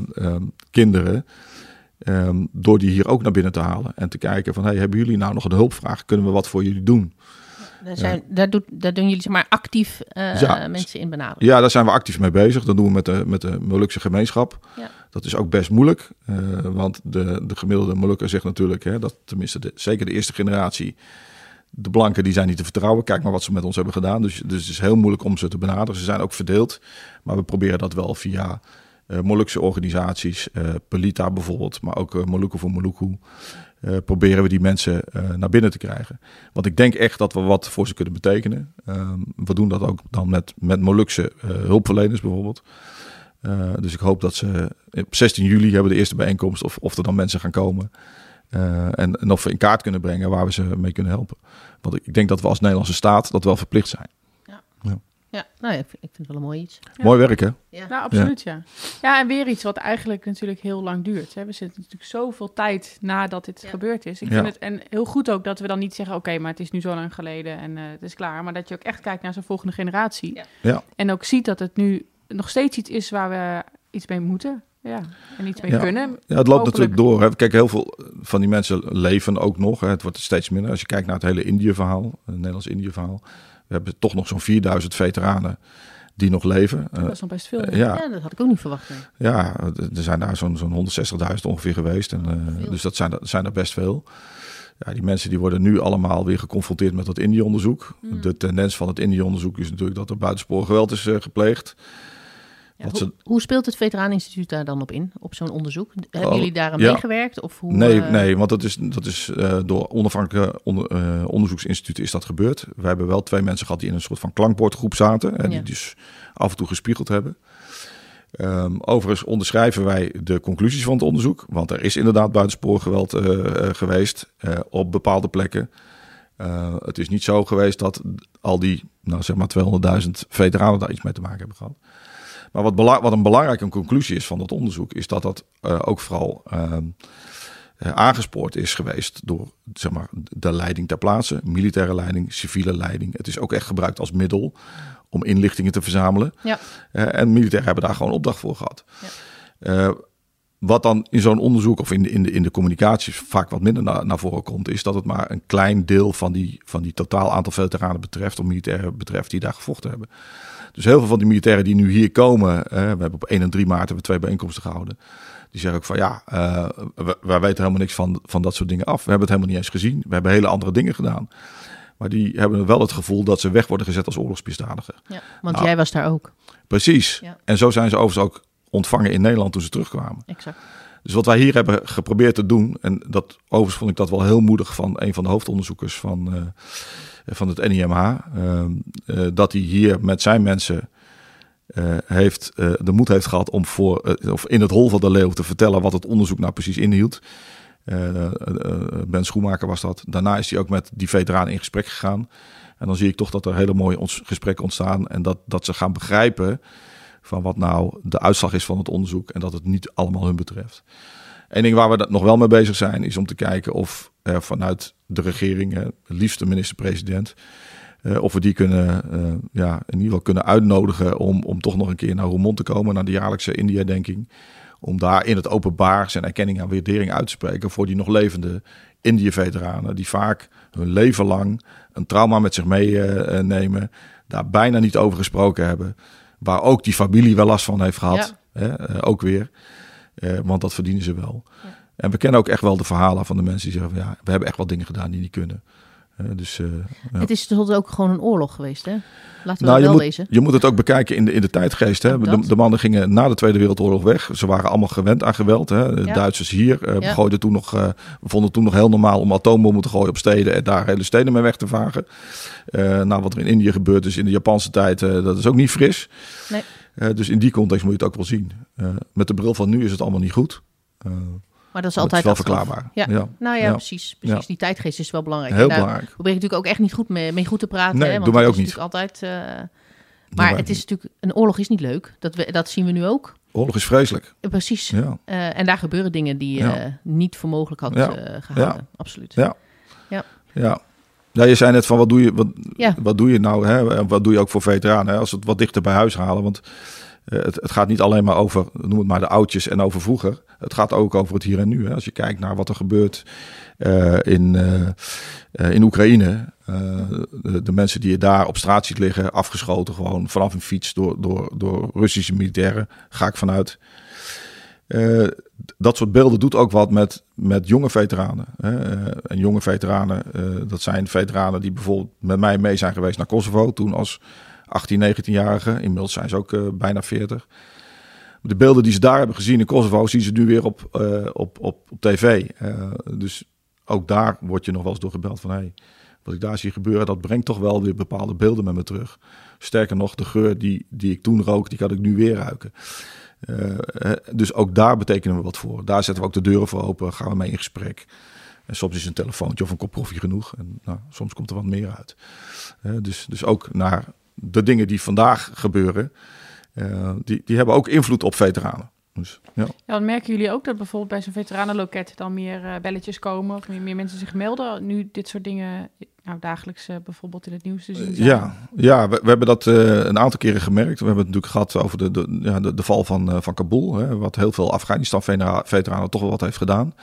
kinderen. Ehm, door die hier ook naar binnen te halen. En te kijken van, hey, hebben jullie nou nog een hulpvraag? Kunnen we wat voor jullie doen? Daar, zijn, ja. daar, doet, daar doen jullie zeg maar actief uh, ja, mensen in benaderen. Ja, daar zijn we actief mee bezig. Dat doen we met de, met de Molukse gemeenschap. Ja. Dat is ook best moeilijk. Uh, want de, de gemiddelde Molukker zegt natuurlijk, hè, dat tenminste de, zeker de eerste generatie, de blanken die zijn niet te vertrouwen. Kijk maar wat ze met ons hebben gedaan. Dus, dus het is heel moeilijk om ze te benaderen. Ze zijn ook verdeeld. Maar we proberen dat wel via Molukse organisaties, uh, Pelita bijvoorbeeld, maar ook uh, Moluku voor Moluku. Proberen we die mensen naar binnen te krijgen. Want ik denk echt dat we wat voor ze kunnen betekenen. Uh, we doen dat ook dan met, met Molukse hulpverleners bijvoorbeeld. dus ik hoop dat ze op 16 juli hebben de eerste bijeenkomst of, of er dan mensen gaan komen. En, en of we in kaart kunnen brengen waar we ze mee kunnen helpen. Want ik denk dat we als Nederlandse staat dat wel verplicht zijn. Ja. nou ja, ik vind het wel een mooi iets. Ja. Mooi werk, hè? Ja, nou, absoluut, ja. ja. ja. en weer iets wat eigenlijk natuurlijk heel lang duurt. Hè. We zitten natuurlijk zoveel tijd nadat dit ja. gebeurd is. Ik vind het en heel goed ook dat we dan niet zeggen... oké, okay, maar het is nu zo lang geleden en uh, het is klaar. Maar dat je ook echt kijkt naar zo'n volgende generatie. Ja. En ook ziet dat het nu nog steeds iets is waar we iets mee moeten. Ja, en iets mee ja. kunnen. Ja, het loopt natuurlijk door. Hè. Kijk, heel veel van die mensen leven ook nog. Hè. Het wordt steeds minder. Als je kijkt naar het hele Indië-verhaal, het Nederlands-Indië-verhaal... We hebben toch nog zo'n 4000 veteranen die nog leven. Dat is nog best veel. Uh, ja. ja. dat had ik ook niet verwacht. Nee. Ja, er zijn daar zo'n zo'n 160.000 ongeveer geweest. En, uh, dus dat zijn, dat zijn er best veel. Ja, die mensen die worden nu allemaal weer geconfronteerd met dat Indië-onderzoek. Mm. De tendens van het Indië-onderzoek is natuurlijk dat er buitensporig geweld is uh, gepleegd. Ja, hoe, ze... hoe, speelt het Veteraneninstituut daar dan op in, op zo'n onderzoek? Hebben oh, jullie daar aan ja. meegewerkt? Of hoe, nee, uh... nee, want dat is, dat is uh, door onafhankelijke onder, uh, onderzoeksinstituten is dat gebeurd. We hebben wel twee mensen gehad die in een soort van klankbordgroep zaten. En ja. die dus af en toe gespiegeld hebben. Um, overigens onderschrijven wij de conclusies van het onderzoek. Want er is inderdaad buitenspoorgeweld geweest op bepaalde plekken. het is niet zo geweest dat al die, nou zeg maar 200.000 veteranen daar iets mee te maken hebben gehad. Maar wat, wat, een belangrijke conclusie is van dat onderzoek, is dat dat uh, ook vooral uh, aangespoord is geweest door zeg maar, de leiding ter plaatse, militaire leiding, civiele leiding. Het is ook echt gebruikt als middel om inlichtingen te verzamelen. Ja. Uh, en militairen hebben daar gewoon opdracht voor gehad. Ja. wat dan in zo'n onderzoek of in de, in, de, in de communicatie vaak wat minder na, naar voren komt, is dat het maar een klein deel van die, van die totaal aantal veteranen betreft, of militairen betreft, die daar gevochten hebben. Dus heel veel van die militairen die nu hier komen, eh, we hebben op 1 en 3 maart hebben we twee bijeenkomsten gehouden. Die zeggen ook van ja, uh, wij weten helemaal niks van, van dat soort dingen af. We hebben het helemaal niet eens gezien. We hebben hele andere dingen gedaan. Maar die hebben wel het gevoel dat ze weg worden gezet als oorlogsmisdadiger. Ja, want nou, jij was daar ook. Precies. Ja. En zo zijn ze overigens ook ontvangen in Nederland toen ze terugkwamen. Exact. Dus wat wij hier hebben geprobeerd te doen, en dat overigens vond ik dat wel heel moedig van een van de hoofdonderzoekers van, uh, van het NIMH, uh, uh, dat hij hier met zijn mensen uh, heeft, de moed heeft gehad om voor, of in het hol van de leeuw te vertellen wat het onderzoek nou precies inhield. ben Schoenmaker was dat. Daarna is hij ook met die veteraan in gesprek gegaan. En dan zie ik toch dat er hele mooie ons gesprekken ontstaan en dat, dat ze gaan begrijpen van wat nou de uitslag is van het onderzoek en dat het niet allemaal hun betreft. Eén ding waar we nog wel mee bezig zijn is om te kijken of er vanuit de regering, het liefst de minister-president, uh, of we die kunnen, uh, ja, in ieder geval kunnen uitnodigen om, om toch nog een keer naar Roermond te komen, naar de jaarlijkse India-denking. Om daar in het openbaar zijn erkenning en waardering uit te spreken voor die nog levende Indië-veteranen. Die vaak hun leven lang een trauma met zich meenemen, uh, daar bijna niet over gesproken hebben. Waar ook die familie wel last van heeft gehad. Ja. Hè, ook weer. want dat verdienen ze wel. Ja. En we kennen ook echt wel de verhalen van de mensen die zeggen: van, ja, we hebben echt wel dingen gedaan die niet kunnen. Uh, dus, uh, ja. Het is tot ook gewoon een oorlog geweest, hè? Laten we nou, wel je. Moet, je moet het ook bekijken in de, in de tijdgeest. Hè? De, de, mannen gingen na de Tweede Wereldoorlog weg. Ze waren allemaal gewend aan geweld. Hè? De ja. Duitsers hier uh, ja. gooiden toen nog, we vonden toen nog heel normaal om atoombommen te gooien op steden en daar hele steden mee weg te vagen. nou, wat er in Indië gebeurd is in de Japanse tijd, dat is ook niet fris. Nee. dus in die context moet je het ook wel zien. met de bril van nu is het allemaal niet goed. Maar dat is altijd is wel verklaarbaar. Ja. Ja. Nou ja, Ja. precies. precies. Ja. Die tijdgeest is wel belangrijk. Heel daar belangrijk. probeer ik natuurlijk ook echt niet goed mee, mee goed te praten. Nee, hè, doe want mij het ook is niet. natuurlijk altijd... eh, Doe maar mij het ook is natuurlijk... Een oorlog is niet leuk. Dat, we, dat zien we nu ook. Oorlog is vreselijk. Eh, Precies. Ja. Eh, en daar gebeuren dingen die je Ja. eh, niet voor mogelijk had Ja. eh, gehouden. Absoluut. Ja. Ja. Ja, je zei net van wat doe je, wat, Ja. wat doe je nou, hè? Wat doe je ook voor veteranen, hè? als het wat dichter bij huis halen. Want eh, het, het gaat niet alleen maar over, noem het maar de oudjes en over vroeger. Het gaat ook over het hier en nu. Hè? Als je kijkt naar wat er gebeurt eh, in, eh, eh, in Oekraïne. eh, de, de mensen die je daar op straat ziet liggen, afgeschoten gewoon vanaf een fiets door, door, door Russische militairen, ga ik vanuit. Eh, dat soort beelden doet ook wat met, met jonge veteranen. Hè. Eh, en jonge veteranen, eh, dat zijn veteranen die bijvoorbeeld met mij mee zijn geweest naar Kosovo. Toen als 18, 19-jarige. Inmiddels zijn ze ook eh, bijna 40. De beelden die ze daar hebben gezien in Kosovo, zien ze nu weer op, eh, op, op, op tv. Eh, dus ook daar word je nog wel eens door gebeld van... Hey, wat ik daar zie gebeuren, dat brengt toch wel weer bepaalde beelden met me terug. Sterker nog, de geur die, die ik toen rook, die kan ik nu weer ruiken. Dus ook daar betekenen we wat voor. Daar zetten we ook de deuren voor open, gaan we mee in gesprek. En soms is een telefoontje of een kop koffie genoeg. En nou, soms komt er wat meer uit. Dus, dus ook naar de dingen die vandaag gebeuren, eh, die, die hebben ook invloed op veteranen. Dus, ja. Ja, dan merken jullie ook dat bijvoorbeeld bij zo'n veteranenloket dan meer eh, belletjes komen of meer, meer mensen zich melden. Nu dit soort dingen nou, dagelijks eh, bijvoorbeeld in het nieuws te zien zijn. Ja, ja we, we hebben dat een aantal keren gemerkt. We hebben het natuurlijk gehad over de, de, ja, de, de val van, van Kabul. Hè, wat heel veel Afghanistan-veteranen toch wel wat heeft gedaan.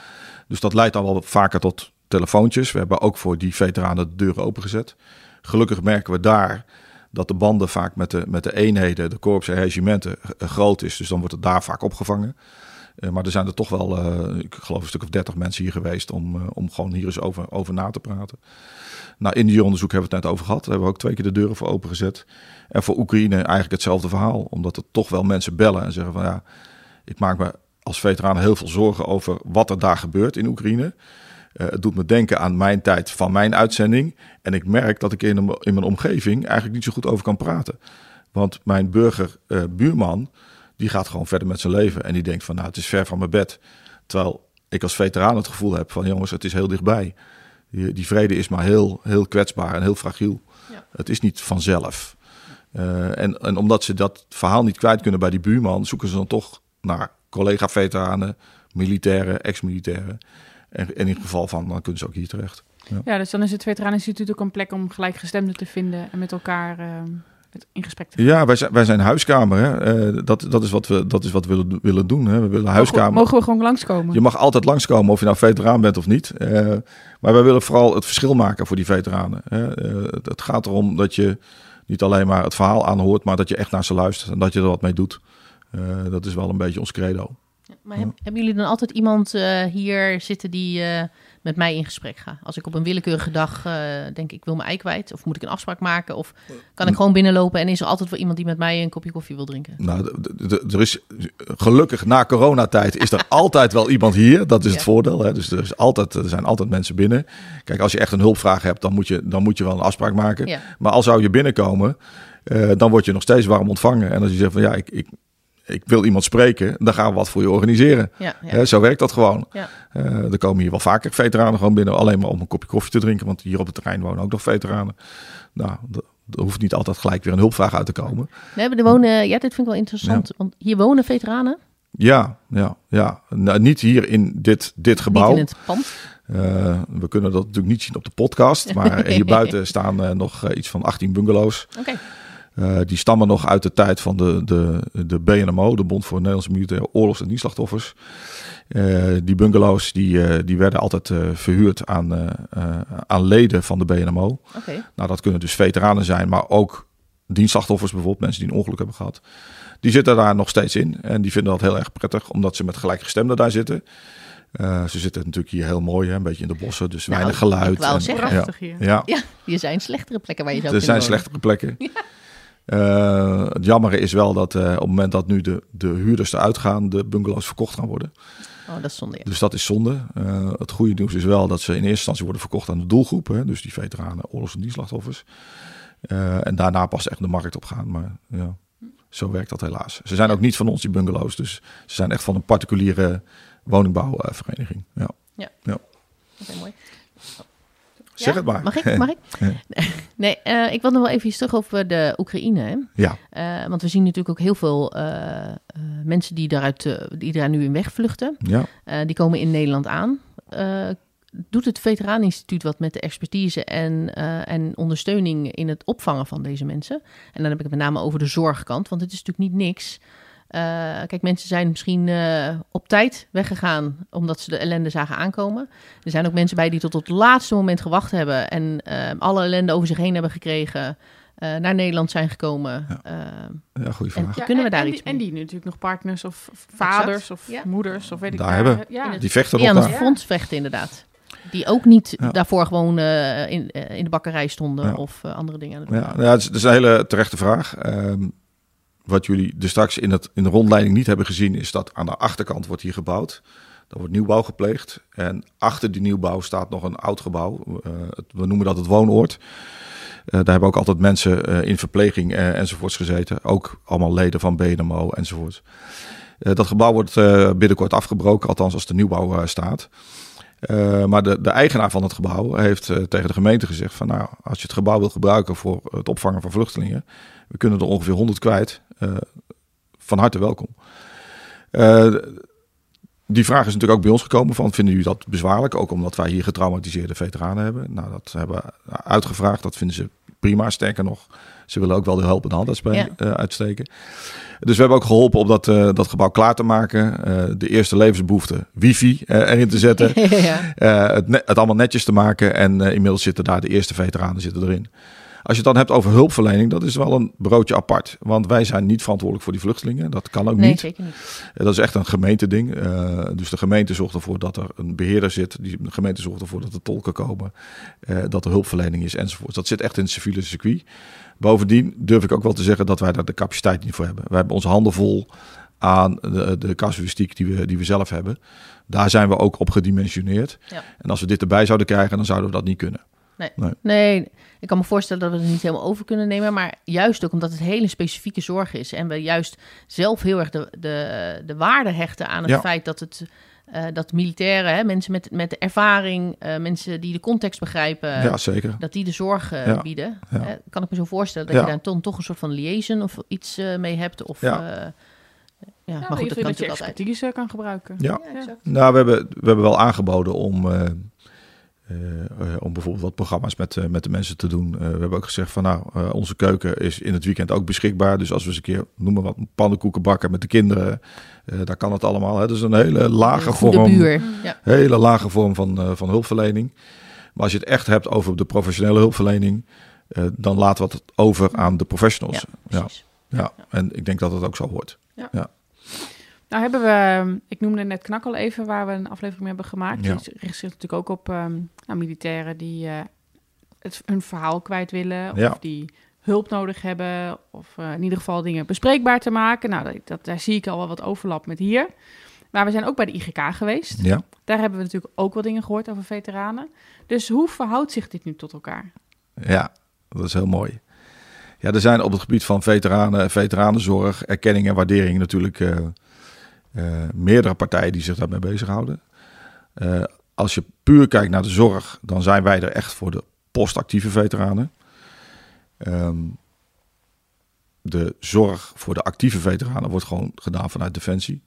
Dus dat leidt dan wel vaker tot telefoontjes. We hebben ook voor die veteranen de deuren opengezet. Gelukkig merken we daar dat de banden vaak met de, met de eenheden, de korps en regimenten eh, groot is. Dus dan wordt het daar vaak opgevangen. Eh, maar er zijn er toch wel, eh, ik geloof een stuk of dertig mensen hier geweest om, om gewoon hier eens over, over na te praten. Nou, Indië-onderzoek hebben we het net over gehad. Daar hebben we ook twee keer de deuren voor opengezet. En voor Oekraïne eigenlijk hetzelfde verhaal. Omdat er toch wel mensen bellen en zeggen van ja, ik maak me als veteraan heel veel zorgen over wat er daar gebeurt in Oekraïne. Eh, het doet me denken aan mijn tijd van mijn uitzending. En ik merk dat ik in, een- in mijn omgeving eigenlijk niet zo goed over kan praten. Want mijn burger eh, die gaat gewoon verder met zijn leven. En die denkt van nou, het is ver van mijn bed. Terwijl ik als veteraan het gevoel heb van jongens, het is heel dichtbij. Die, die vrede is maar heel, heel kwetsbaar en heel fragiel. Ja. Het is niet vanzelf. Eh, en, en omdat ze dat verhaal niet kwijt kunnen bij die buurman, zoeken ze dan toch naar collega-veteranen, militairen, ex-militairen. En, en in geval van, dan kunnen ze ook hier terecht. Ja, dus dan is het Veteraneninstituut ook een plek om gelijkgestemden te vinden en met elkaar eh, met- in gesprek te gaan. Ja, wij zijn, wij zijn huiskamer. Hè. Eh, dat, dat is wat we, dat is wat we willen, willen doen. Hè. We willen huiskamer. Mogen, mogen we gewoon langskomen? Je mag altijd langskomen of je nou veteraan bent of niet. Eh, maar wij willen vooral het verschil maken voor die veteranen. Hè. Eh, het, het gaat erom dat je niet alleen maar het verhaal aanhoort, maar dat je echt naar ze luistert en dat je er wat mee doet. Dat is wel een beetje ons credo. Maar heb- hebben jullie dan altijd iemand eh, hier zitten die eh, met mij in gesprek gaat? Als ik op een willekeurige dag eh, denk ik wil mijn ei kwijt, of moet ik een afspraak maken, of kan ik gewoon binnenlopen en is er altijd wel iemand die met mij een kopje koffie wil drinken? Nou, er is gelukkig na coronatijd is er altijd wel iemand hier. Dat is het Ja. voordeel. Hè. Dus er, is altijd, er zijn altijd mensen binnen. Kijk, als je echt een hulpvraag hebt, dan moet je, dan moet je wel een afspraak maken. Ja. Maar al zou je binnenkomen, dan word je nog steeds warm ontvangen. En als je zegt van ja, ik, ik, ik wil iemand spreken, dan gaan we wat voor je organiseren. Ja, zo werkt dat gewoon. Ja. Eh, er komen hier wel vaker veteranen gewoon binnen, alleen maar om een kopje koffie te drinken. Want hier op het terrein wonen ook nog veteranen. Nou, er hoeft niet altijd gelijk weer een hulpvraag uit te komen. We hebben er wonen, ja, dit vind ik wel interessant, want hier wonen veteranen, Ja, ja, ja. Nou, niet hier in dit, dit gebouw. niet in het pand. Eh, we kunnen dat natuurlijk niet zien op de podcast. Maar hier buiten staan eh, nog iets van 18 bungalows. Oké, Eh, die stammen nog uit de tijd van de, de, de BNMO, de Bond voor Nederlandse Militaire Oorlogs- en Dienstslachtoffers. Eh, die bungalows die, eh, die werden altijd eh, verhuurd aan, eh, eh, aan leden van de BNMO. oké. Nou, dat kunnen dus veteranen zijn, maar ook dienstslachtoffers bijvoorbeeld, mensen die een ongeluk hebben gehad. Die zitten daar nog steeds in en die vinden dat heel erg prettig, omdat ze met gelijkgestemden daar zitten. Eh, ze zitten natuurlijk hier heel mooi, hè, een beetje in de bossen, dus Nou, weinig geluid. ik wou en- zeggen. Prachtig hier. Ja, Ja, hier zijn slechtere plekken waar je zou er kunnen zijn wonen. slechtere plekken. Eh, het jammere is wel dat eh, op het moment dat nu de, de huurders eruit gaan, de bungalows verkocht gaan worden. Oh, dat is zonde, ja. Dus dat is zonde. Eh, het goede nieuws is wel dat ze in eerste instantie worden verkocht aan de doelgroep. Hè, dus die veteranen, oorlogs- en dienstslachtoffers. En daarna pas echt de markt op gaan. Maar ja, zo werkt dat helaas. Ze zijn ook niet van ons, die bungalows. Dus ze zijn echt van een particuliere woningbouwvereniging. Ja. Ja. ja. Oké, mooi. Zeg Ja? het maar. Mag ik? Mag ik? Nee, eh, ik wil nog wel even iets terug over de Oekraïne. Hè? Ja, Eh, want we zien natuurlijk ook heel veel eh, mensen die, daaruit, die daar nu in wegvluchten. ja. Die komen in Nederland aan. Doet het Veteraneninstituut wat met de expertise en, en ondersteuning in het opvangen van deze mensen? En dan heb ik het met name over de zorgkant, want het is natuurlijk niet niks. Eh, kijk, mensen zijn misschien eh, op tijd weggegaan omdat ze de ellende zagen aankomen. Er zijn ook mensen bij die tot op het laatste moment gewacht hebben en eh, alle ellende over zich heen hebben gekregen. eh, naar Nederland zijn gekomen. Ja. Ja goede En- vraag. Ja, kunnen we en, daar en iets die, mee? En die natuurlijk nog partners of vaders of Ja. moeders of weet ik Daar waar. hebben. Ja, Die vechten die nog aan het front vechten, inderdaad. Die ook niet Ja. daarvoor gewoon eh, in, in de bakkerij stonden Ja. of andere dingen aan het doen. Ja, ja het, is, het is een hele terechte vraag. Ehm, wat jullie er straks in, het, in de rondleiding niet hebben gezien, is dat aan de achterkant wordt hier gebouwd. Er wordt nieuwbouw gepleegd. En achter die nieuwbouw staat nog een oud gebouw. Eh, we noemen dat het woonoord. Eh, daar hebben ook altijd mensen eh, in verpleging enzovoorts gezeten. Ook allemaal leden van BNMO enzovoorts. Dat gebouw wordt binnenkort afgebroken, althans als de nieuwbouw staat. Maar de, de eigenaar van het gebouw heeft tegen de gemeente gezegd van nou, als je het gebouw wilt gebruiken voor het opvangen van vluchtelingen, we kunnen er ongeveer 100 kwijt. Eh, van harte welkom. Eh, die vraag is natuurlijk ook bij ons gekomen van vinden jullie dat bezwaarlijk? Ook omdat wij hier getraumatiseerde veteranen hebben. Nou, dat hebben we uitgevraagd. Dat vinden ze prima. Sterker nog, ze willen ook wel de helpende hand Ja. eh, uitsteken. Dus we hebben ook geholpen om dat, dat gebouw klaar te maken. De eerste levensbehoefte, wifi erin te zetten. ja. Het, ne- het allemaal netjes te maken. En inmiddels zitten daar de eerste veteranen zitten erin. Als je het dan hebt over hulpverlening, dat is wel een broodje apart. Want wij zijn niet verantwoordelijk voor die vluchtelingen. Dat kan ook Nee, niet. zeker niet. Eh, Dat is echt een gemeenteding. Eh, dus de gemeente zorgt ervoor dat er een beheerder zit. Die, de gemeente zorgt ervoor dat er tolken komen. eh, dat er hulpverlening is enzovoort. Dat zit echt in het civiele circuit. Bovendien durf ik ook wel te zeggen dat wij daar de capaciteit niet voor hebben. Wij hebben onze handen vol aan de, de casuïstiek die we, die we zelf hebben. Daar zijn we ook op gedimensioneerd. Ja. En als we dit erbij zouden krijgen, dan zouden we dat niet kunnen. Nee, ik kan me voorstellen dat we het niet helemaal over kunnen nemen. Maar juist ook omdat het hele specifieke zorg is. En we juist zelf heel erg de, de, de waarde hechten aan het Ja. feit dat het. eh, dat militairen, hè, mensen met, met de ervaring, eh, mensen die de context begrijpen, ja, zeker. dat die de zorg eh, Ja. bieden. Ja. Kan ik me zo voorstellen dat Ja. je daar dan toch een soort van liaison of iets eh, mee hebt. Of, Ja. ja. ja, Ja, maar goed, dat dat kan je altijd. expertise kan gebruiken. Ja. Nou, we hebben, we hebben wel aangeboden om, om bijvoorbeeld wat programma's met, eh, met de mensen te doen. Eh, we hebben ook gezegd van nou, eh, onze keuken is in het weekend ook beschikbaar. Dus als we eens een keer, noem maar wat, pannenkoeken bakken met de kinderen, eh daar kan het allemaal. Hè. Dat is een hele lage Een vorm, buur. Ja. hele lage vorm van, eh, van hulpverlening. Maar als je het echt hebt over de professionele hulpverlening, eh, dan laten we het over aan de professionals. Ja, ja. en ik denk dat het ook zo hoort. Nou hebben we, ik noemde net Knak al even, waar we een aflevering mee hebben gemaakt. Ja. Die richt zich natuurlijk ook op ehm, nou, militairen die eh, het, hun verhaal kwijt willen. Of Ja. die hulp nodig hebben. Of eh, in ieder geval dingen bespreekbaar te maken. Nou, dat, dat, daar zie ik al wel wat overlap met hier. Maar we zijn ook bij de IGK geweest. Ja. Daar hebben we natuurlijk ook wel dingen gehoord over veteranen. Dus hoe verhoudt zich dit nu tot elkaar? Ja, dat is heel mooi. Ja, er zijn op het gebied van veteranen, veteranenzorg, erkenning en waardering natuurlijk eh, meerdere partijen die zich daarmee bezighouden. Eh, als je puur kijkt naar de zorg, dan zijn wij er echt voor de postactieve veteranen. Ehm, de zorg voor de actieve veteranen wordt gewoon gedaan vanuit Defensie.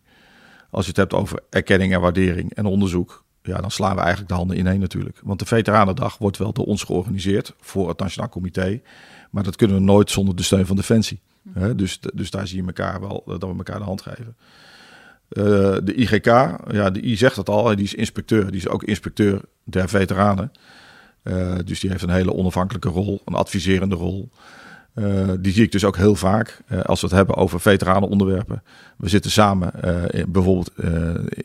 Als je het hebt over erkenning en waardering en onderzoek, ja, dan slaan we eigenlijk de handen ineen natuurlijk. Want de Veteranendag wordt wel door ons georganiseerd voor het Nationaal Comité. Maar dat kunnen we nooit zonder de steun van Defensie. Hè, dus, dus daar zie je elkaar wel dat we elkaar de hand geven. Eh, de IGK, ja, de I zegt het al, die is inspecteur. Die is ook inspecteur der veteranen. Eh, dus die heeft een hele onafhankelijke rol, een adviserende rol. Eh, die zie ik dus ook heel vaak als we het hebben over veteranenonderwerpen. We zitten samen in- bijvoorbeeld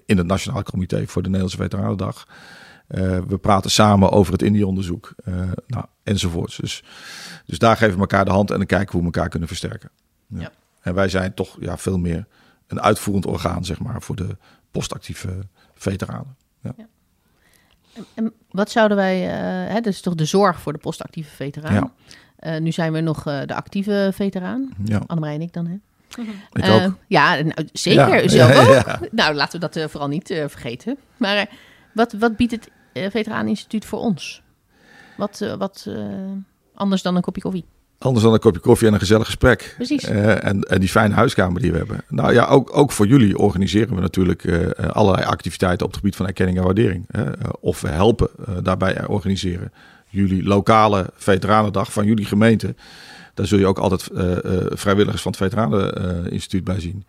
in het Nationaal Comité voor de Nederlandse Veteranendag. We praten samen over het Indie-onderzoek eh, nou, enzovoorts. Dus, dus daar geven we elkaar de hand en dan kijken we hoe we elkaar kunnen versterken. Ja. Ja. En wij zijn toch ja, veel meer een uitvoerend orgaan zeg maar, voor de postactieve veteranen. En, en wat zouden wij, eh hè, dat is toch de zorg voor de postactieve veteraan. Ja. Eh, nu zijn we nog eh, de actieve veteraan, Ja. Annemarij en ik dan, hè? Ik ook. Ja, nou, zeker. Ja, Zelf ja, ook. ja. Nou, laten we dat vooral niet vergeten. Maar wat, wat biedt het Veteraaninstituut voor ons? Wat, wat anders dan een kopje koffie? Anders dan een kopje koffie en een gezellig gesprek. Precies. Uh, en, en die fijne huiskamer die we hebben. Nou ja, ook, ook voor jullie organiseren we natuurlijk uh, allerlei activiteiten op het gebied van erkenning en waardering. Uh, of we helpen daarbij organiseren. Jullie lokale veteranendag van jullie gemeente. Daar zul je ook altijd vrijwilligers van het Veteraneninstituut bij zien.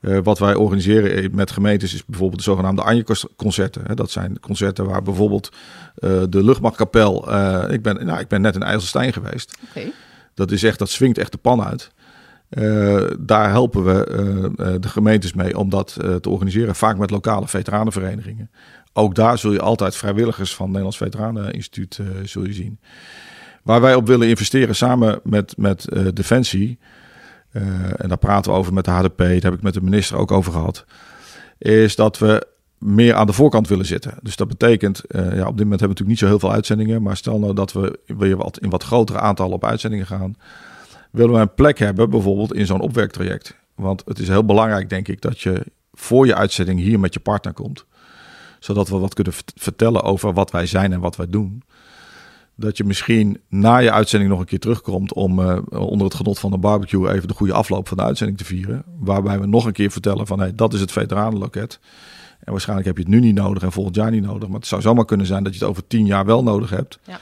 wat wij organiseren met gemeentes is bijvoorbeeld de zogenaamde Anje-concerten. Dat zijn concerten waar bijvoorbeeld de luchtmachtkapel... ik, ben, nou, ik ben net in IJsselstein geweest. Okay. Dat is echt, dat swingt echt de pan uit. Uh, daar helpen we uh, de gemeentes mee om dat te organiseren. Vaak met lokale veteranenverenigingen. Ook daar zul je altijd vrijwilligers van het Nederlands Veteraneninstituut zul je zien. Waar wij op willen investeren samen met, met Defensie. en daar praten we over met de HDP. Daar heb ik met de minister ook over gehad. Is dat we meer aan de voorkant willen zitten. Dus dat betekent, uh, ja, op dit moment hebben we natuurlijk niet zo heel veel uitzendingen. Maar stel nou dat we weer wat, in wat grotere aantallen op uitzendingen gaan. Willen we een plek hebben, bijvoorbeeld in zo'n opwerktraject. Want het is heel belangrijk, denk ik, dat je voor je uitzending hier met je partner komt. Zodat we wat kunnen vertellen over wat wij zijn en wat wij doen. Dat je misschien na je uitzending nog een keer terugkomt om uh, onder het genot van een barbecue even de goede afloop van de uitzending te vieren. Waarbij we nog een keer vertellen van hey, dat is het veteranenloket. En waarschijnlijk heb je het nu niet nodig en volgend jaar niet nodig. Maar het zou zomaar kunnen zijn dat je het over tien jaar wel nodig hebt. Ja.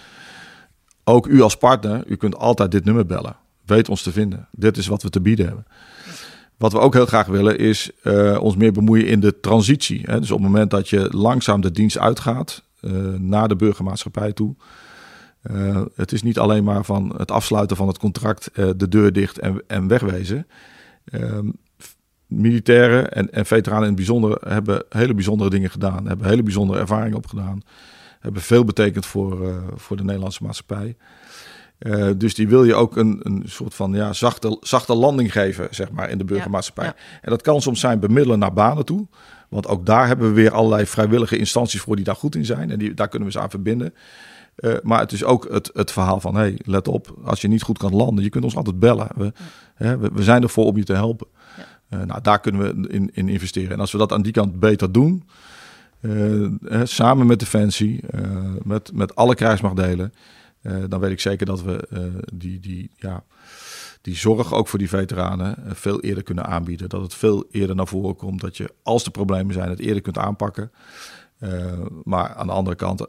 Ook u als partner, u kunt altijd dit nummer bellen. Weet ons te vinden. Dit is wat we te bieden hebben. Wat we ook heel graag willen is uh, ons meer bemoeien in de transitie. Hè? Dus op het moment dat je langzaam de dienst uitgaat uh, naar de burgermaatschappij toe. Uh, het is niet alleen maar van het afsluiten van het contract, de deur dicht en, en wegwezen. Ehm, militairen en, en veteranen in het bijzonder hebben hele bijzondere dingen gedaan. Hebben hele bijzondere ervaringen opgedaan. Hebben veel betekend voor, uh, voor de Nederlandse maatschappij. Uh, dus die wil je ook een, een soort van ja, zachte, zachte landing geven, zeg maar, in de burgermaatschappij. Ja, ja. En dat kan soms zijn bemiddelen naar banen toe. Want ook daar hebben we weer allerlei vrijwillige instanties voor die daar goed in zijn. En die, daar kunnen we ze aan verbinden. Uh, maar het is ook het, het verhaal van, hey, let op, als je niet goed kan landen, je kunt ons altijd bellen. We, hè, we, we zijn ervoor om je te helpen. Uh, nou, daar kunnen we in, in, investeren. En als we dat aan die kant beter doen, eh, samen met Defensie, uh, met, met alle krijgsmachtdelen, dan weet ik zeker dat we die, die, ja, die zorg ook voor die veteranen veel eerder kunnen aanbieden. Dat het veel eerder naar voren komt. Dat je, als er problemen zijn, het eerder kunt aanpakken. maar aan de andere kant,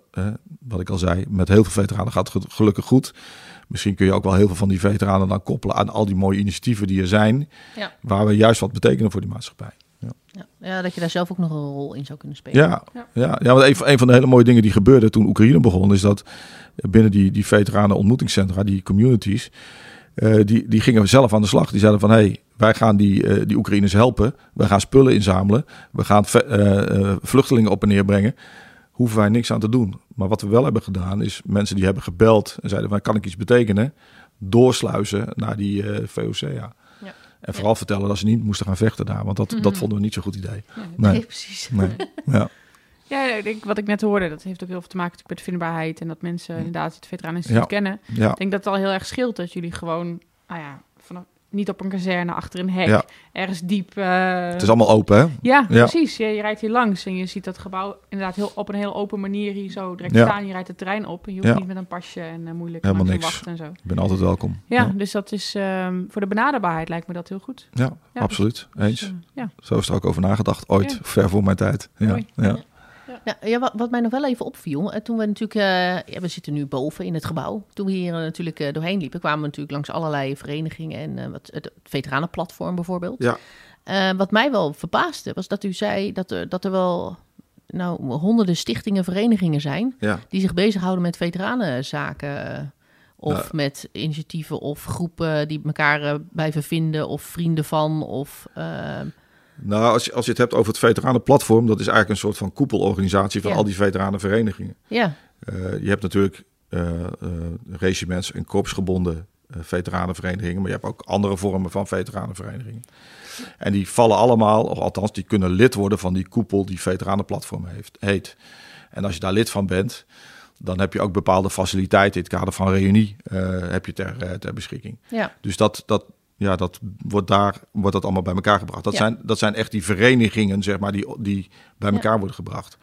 wat ik al zei, met heel veel veteranen gaat het gelukkig goed. Misschien kun je ook wel heel veel van die veteranen dan koppelen aan al die mooie initiatieven die er zijn. Ja. Waar we juist wat betekenen voor die maatschappij. Ja, ja. ja dat je daar zelf ook nog een rol in zou kunnen spelen. Ja, ja. ja, ja want een, een van de hele mooie dingen die gebeurde toen Oekraïne begon, is dat binnen die, die veteranen ontmoetingscentra, die communities, uh, die, die gingen zelf aan de slag. Die zeiden van, hé, hey, wij gaan die, uh, die Oekraïners helpen. We gaan spullen inzamelen. We gaan uh, vluchtelingen op en neer brengen hoeven wij niks aan te doen. Maar wat we wel hebben gedaan is mensen die hebben gebeld en zeiden van kan ik iets betekenen, doorsluizen naar die uh, VOC. Ja. Ja. En vooral ja. vertellen dat ze niet moesten gaan vechten daar, want dat, dat vonden we niet zo'n goed idee. Nee, Nee. nee, precies. Nee. Ja. Ja, ik denk, wat ik net hoorde, dat heeft ook heel veel te maken met vindbaarheid en dat mensen inderdaad het Ja. kennen. Ja. Ik denk dat het al heel erg scheelt dat jullie gewoon, nou ja, niet op een kazerne achter een hek, Ja. ergens diep. eh, Het is allemaal open, hè? ja, Ja. precies. Je, je rijdt hier langs en je ziet dat gebouw inderdaad heel, op een heel open manier hier zo direct Ja. staan. Je rijdt het terrein op en je hoeft Ja. niet met een pasje en eh, moeilijk Helemaal niks. wachten en zo. Ik ben altijd welkom. Ja, dus dat is ehm, voor de benaderbaarheid lijkt me dat heel goed. Ja, absoluut. Dus, Eens. ja, Zo is er ook over nagedacht. Ooit, Ja. ver voor mijn tijd. Ja. Mooi. Ja. Ja, wat, wat mij nog wel even opviel, eh, toen we natuurlijk, eh, ja, we zitten nu boven in het gebouw. Toen we hier eh, natuurlijk doorheen liepen, kwamen we natuurlijk langs allerlei verenigingen en wat, het veteranenplatform bijvoorbeeld. Ja. Wat mij wel verbaasde, was dat u zei dat er, dat er wel nou, honderden stichtingen, verenigingen zijn Ja. die zich bezighouden met veteranenzaken. Of Nou. met initiatieven of groepen die elkaar eh, blijven vinden, of vrienden van, of Nou, als je, als je het hebt over het veteranenplatform, dat is eigenlijk een soort van koepelorganisatie van Ja. al die veteranenverenigingen. ja, Eh, je hebt natuurlijk eh, eh, regiments en korpsgebonden veteranenverenigingen, maar je hebt ook andere vormen van veteranenverenigingen. En die vallen allemaal, of althans, die kunnen lid worden van die koepel die veteranenplatform heeft, heet. En als je daar lid van bent, dan heb je ook bepaalde faciliteiten in het kader van reunie heb je ter, ter beschikking. ja, Dus dat, dat, ja, dat wordt daar wordt dat allemaal bij elkaar gebracht. Dat, Ja. zijn, dat zijn echt die verenigingen, zeg maar, die, die bij Ja. elkaar worden gebracht.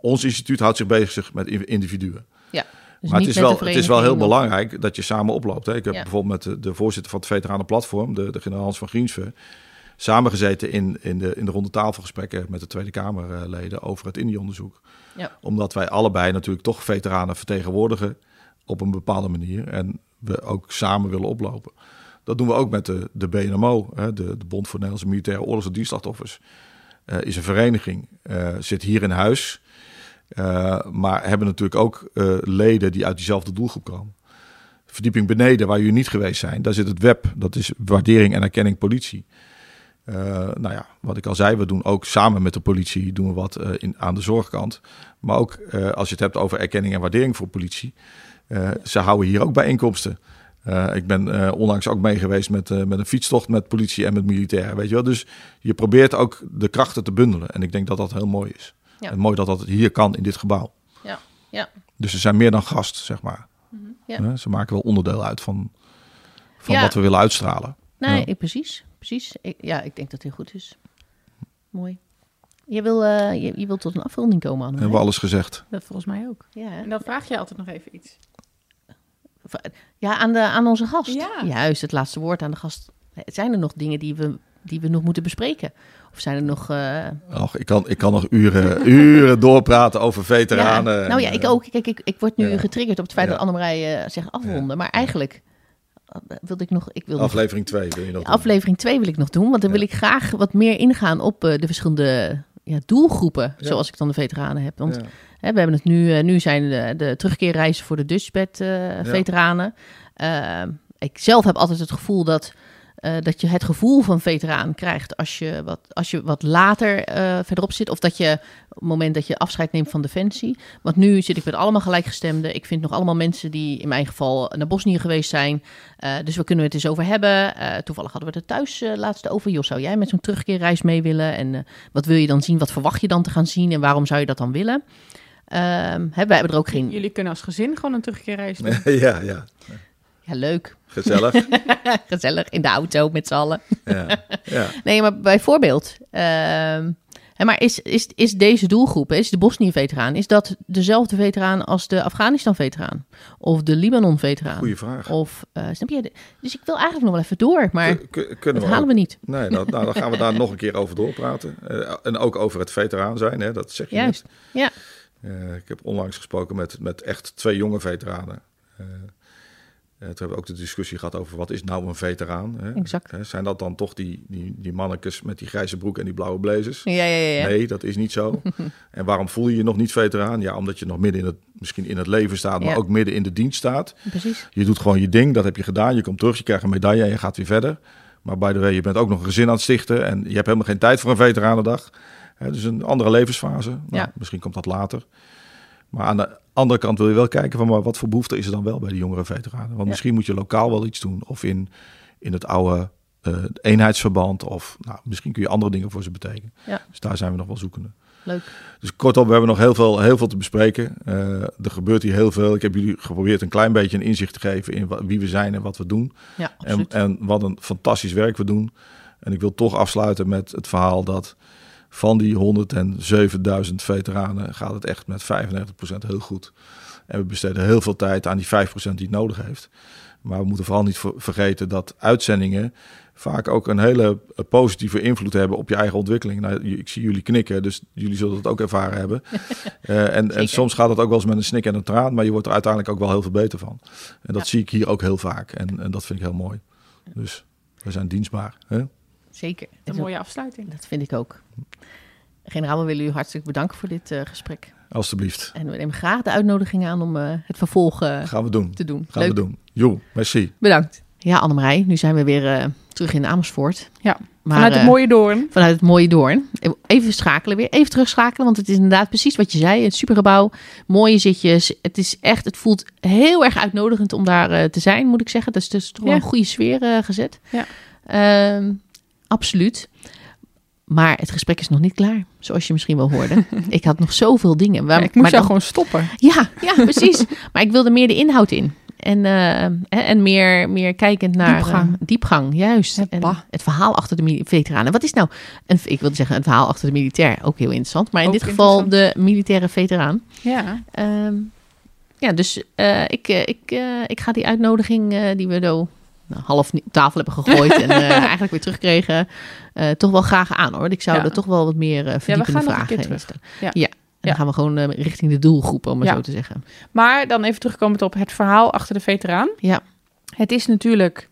Ons instituut houdt zich bezig met in- individuen. Ja. Dus maar het is, wel, het is wel heel belangrijk dat je samen oploopt. Hè. Ik heb Ja. bijvoorbeeld met de, de voorzitter van het Veteranenplatform, de, de generaal Hans van Griensve, samengezeten in, in, de, in de ronde tafelgesprekken met de Tweede Kamerleden over het Indië-onderzoek. Ja. Omdat wij allebei natuurlijk toch veteranen vertegenwoordigen op een bepaalde manier. En we ook samen willen oplopen. Dat doen we ook met de, de BNMO, hè, de, de Bond voor Nederlandse Militaire Oorlogs- en Dienstslachtoffers. Eh, is een vereniging, eh, zit hier in huis. Eh, maar hebben natuurlijk ook leden die uit diezelfde doelgroep komen. Verdieping beneden, waar jullie niet geweest zijn, daar zit het web. Dat is waardering en erkenning politie. Nou ja, wat ik al zei, we doen ook samen met de politie doen we wat aan de zorgkant. Maar ook als je het hebt over erkenning en waardering voor politie. ze houden hier ook bijeenkomsten. Eh, ik ben eh, onlangs ook mee geweest met, eh, met een fietstocht met politie en met militairen. Weet je wel? Dus je probeert ook de krachten te bundelen. En ik denk dat dat heel mooi is. Ja. En mooi dat dat hier kan in dit gebouw. Ja, ja. Dus ze zijn meer dan gast, zeg maar. Ja. Eh, ze maken wel onderdeel uit van, van Ja. wat we willen uitstralen. Nee, Ja. ik- precies. precies. Ik, ja, ik denk dat het heel goed is. Mooi. Je wil, eh, je, je wilt tot een afronding komen, Anne. Hebben we alles gezegd. Dat volgens mij ook. Ja, hè? En dan vraag je altijd nog even iets. Ja aan, de, aan onze gast. Ja. Juist, het laatste woord aan de gast. Zijn er nog dingen die we, die we nog moeten bespreken? Of zijn er nog... eh, Och, ik, kan, ik kan nog uren, uren doorpraten over veteranen. Ja, nou ja, ik eh, ook. Kijk, ik, ik word nu ja. getriggerd op het feit Ja. dat Annemarij eh zegt afronden. Maar eigenlijk eh, wilde ik nog... Ik wil nog Aflevering 2 wil je doen? aflevering 2 wil ik nog doen. Want dan Ja. wil ik graag wat meer ingaan op eh, de verschillende ja, doelgroepen. Ja. Zoals ik dan de veteranen heb. Want Ja. Hè, we hebben het nu... eh, nu zijn de, de terugkeerreizen voor de Dutchbed eh veteranen. Eh, ik zelf heb altijd het gevoel dat... eh, dat je het gevoel van veteraan krijgt als je wat, als je wat later verderop zit. Of dat je op het moment dat je afscheid neemt van Defensie. Want nu zit ik met allemaal gelijkgestemden. Ik vind nog allemaal mensen die in mijn geval naar Bosnië geweest zijn. Dus we kunnen het eens over hebben. Toevallig hadden we het er thuis laatst over. Jos, zou jij met zo'n terugkeerreis mee willen? En wat wil je dan zien? Wat verwacht je dan te gaan zien? En waarom zou je dat dan willen? Ehm, hè, wij hebben er ook geen... Jullie kunnen als gezin gewoon een terugkeerreis doen. ja, ja. Ja, leuk. Gezellig. Gezellig in de auto met z'n allen. ja. Ja. Nee, maar bijvoorbeeld... ehm, hè, maar is, is, is deze doelgroep, is de Bosnië-veteraan... is dat dezelfde veteraan als de Afghanistan-veteraan? Of de Libanon-veteraan? Goeie vraag. Of, eh, snap je? Dus ik wil eigenlijk nog wel even door, maar kunnen dat we halen ook- we niet. Nee, nou, nou, dan gaan we daar nog een keer over doorpraten. Eh, en ook over het veteraan zijn, hè, dat zeg je Juist, net. ja. Eh, ik heb onlangs gesproken met, met echt twee jonge veteranen. Eh, toen hebben we ook de discussie gehad over wat is nou een veteraan. Hè? Exact. Zijn dat dan toch die, die, die mannetjes met die grijze broek en die blauwe blazers? Ja, ja, ja. ja. Nee, dat is niet zo. en waarom voel je je nog niet veteraan? Ja, omdat je nog midden in het, misschien in het leven staat, maar Ja. ook midden in de dienst staat. Precies. Je doet gewoon je ding, dat heb je gedaan. Je komt terug, je krijgt een medaille en je gaat weer verder. Maar by the way, je bent ook nog een gezin aan het stichten en je hebt helemaal geen tijd voor een veteranendag. Hè, dus een andere levensfase. Nou, Ja. Misschien komt dat later. Maar aan de andere kant wil je wel kijken van maar wat voor behoefte is er dan wel bij de jongere veteranen. Want Ja. misschien moet je lokaal wel iets doen of in, in het oude eh, eenheidsverband of nou, misschien kun je andere dingen voor ze betekenen. Ja. Dus daar zijn we nog wel zoekende. Leuk. Dus kortom, we hebben nog heel veel, heel veel te bespreken. Eh, er gebeurt hier heel veel. Ik heb jullie geprobeerd een klein beetje een inzicht te geven in wie we zijn en wat we doen. Ja, En, en wat een fantastisch werk we doen. En ik wil toch afsluiten met het verhaal dat van die 107.000 veteranen gaat het echt met 95% heel goed. En we besteden heel veel tijd aan die 5% die het nodig heeft. Maar we moeten vooral niet ver- vergeten dat uitzendingen vaak ook een hele eh, positieve invloed hebben op je eigen ontwikkeling. Nou, ik zie jullie knikken, dus jullie zullen het ook ervaren hebben. Eh, en, soms gaat het ook wel eens met een snik en een traan, maar je wordt er uiteindelijk ook wel heel veel beter van. En dat Ja. zie ik hier ook heel vaak. En, en dat vind ik heel mooi. Dus we zijn dienstbaar. Hè? Zeker. Een mooie afsluiting. Dat vind ik ook. Generaal, we willen u hartstikke bedanken voor dit eh, gesprek. Alsjeblieft. En we nemen graag de uitnodiging aan om eh, het vervolg eh, Gaan we doen. te doen. Gaan Leuk. we doen. Jo, merci. Bedankt. Ja, Annemarij, nu zijn we weer eh, terug in Amersfoort. Ja, Maar, Vanuit het mooie Doorn. Vanuit het mooie Doorn. Even schakelen weer. Even terugschakelen, want het is inderdaad precies wat je zei. Het supergebouw, mooie zitjes. Het is echt, het voelt heel erg uitnodigend om daar eh, te zijn, moet ik zeggen. Dus het is toch wel Ja. een goede sfeer eh, gezet. Ja. Ehm, absoluut. Maar het gesprek is nog niet klaar, zoals je misschien wel hoorde. ik had nog zoveel dingen. Waar, Ja, ik moest maar dan- gewoon stoppen. ja, ja, precies. maar ik wilde meer de inhoud in. en, eh, en meer, meer kijkend naar Diepgang. eh, diepgang, juist. En het verhaal achter de veteranen. Wat is nou, een, ik wilde zeggen, een verhaal achter de militair, ook heel interessant. Maar in Ook dit geval de militaire veteraan. Ja. Ehm, ja, dus eh, ik, ik, ik ga die uitnodiging die we zo nou, half op tafel hebben gegooid en eh, eigenlijk weer terugkregen, eh, toch wel graag aan hoor. Ik zou Ja. er toch wel wat meer eh verdiepende gaan nog een vragen keer in terug. stellen. Ja. ja. En Ja. dan gaan we gewoon richting de doelgroep, om maar Ja. zo te zeggen. Maar dan even terugkomend op het verhaal achter de veteraan. Ja. Het is natuurlijk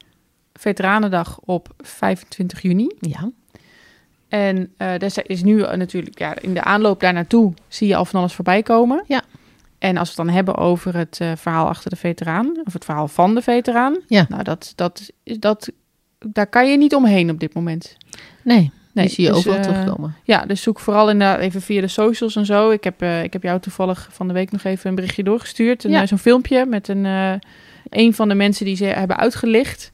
Veteranendag op 25 juni. Ja, En er is nu natuurlijk, ja, in de aanloop daar naartoe zie je al van alles voorbij komen. Ja. En als we het dan hebben over het eh, verhaal achter de veteraan, of het verhaal van de veteraan, Ja. nou, dat, dat, is- dat, daar kan je niet omheen op dit moment. nee, Nee, die zie je dus, overal eh, terugkomen. Ja, dus zoek vooral inderdaad even via de socials en zo. Ik heb, eh, ik heb jou toevallig van de week nog even een berichtje doorgestuurd. Ja. Zo'n filmpje met een, een van de mensen die ze hebben uitgelicht.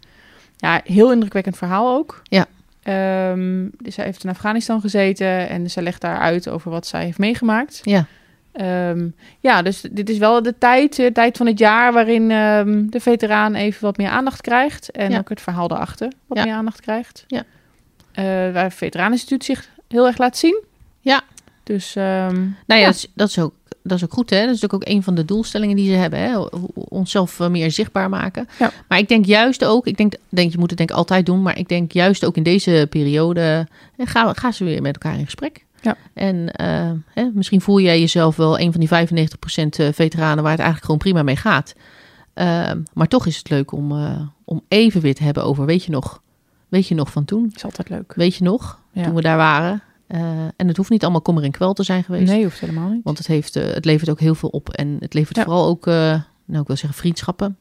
Ja, heel indrukwekkend verhaal ook. Ja. Ehm, dus zij heeft in Afghanistan gezeten en ze legt daar uit over wat zij heeft meegemaakt. Ja. Ehm, ja, dus dit is wel de tijd, de tijd van het jaar waarin ehm, de veteraan even wat meer aandacht krijgt. En Ja. ook het verhaal daarachter wat Ja. meer aandacht krijgt. Ja. Eh, waar het Veteraneninstituut zich heel erg laat zien. Ja. Dus ehm, Nou ja. Dat, is, dat, is ook, dat is ook goed. Hè? Dat is natuurlijk ook een van de doelstellingen die ze hebben. Hè? Onszelf eh, meer zichtbaar maken. Ja. Maar ik denk juist ook, ik denk, denk, je moet het denk ik altijd doen. Maar ik denk juist ook in deze periode, eh, gaan ga ze weer met elkaar in gesprek. Ja. En eh, hè, misschien voel jij jezelf wel een van die 95% veteranen waar het eigenlijk gewoon prima mee gaat. Ehm, maar toch is het leuk om, eh, om even weer te hebben over, weet je nog, weet je nog van toen? is altijd leuk. Weet je nog, Ja. toen we daar waren? Eh, en het hoeft niet allemaal kommer en kwel te zijn geweest. Nee, hoeft helemaal niet. Want het, heeft, eh, het levert ook heel veel op. En het levert Ja. vooral ook, eh, nou ik wil zeggen vriendschappen,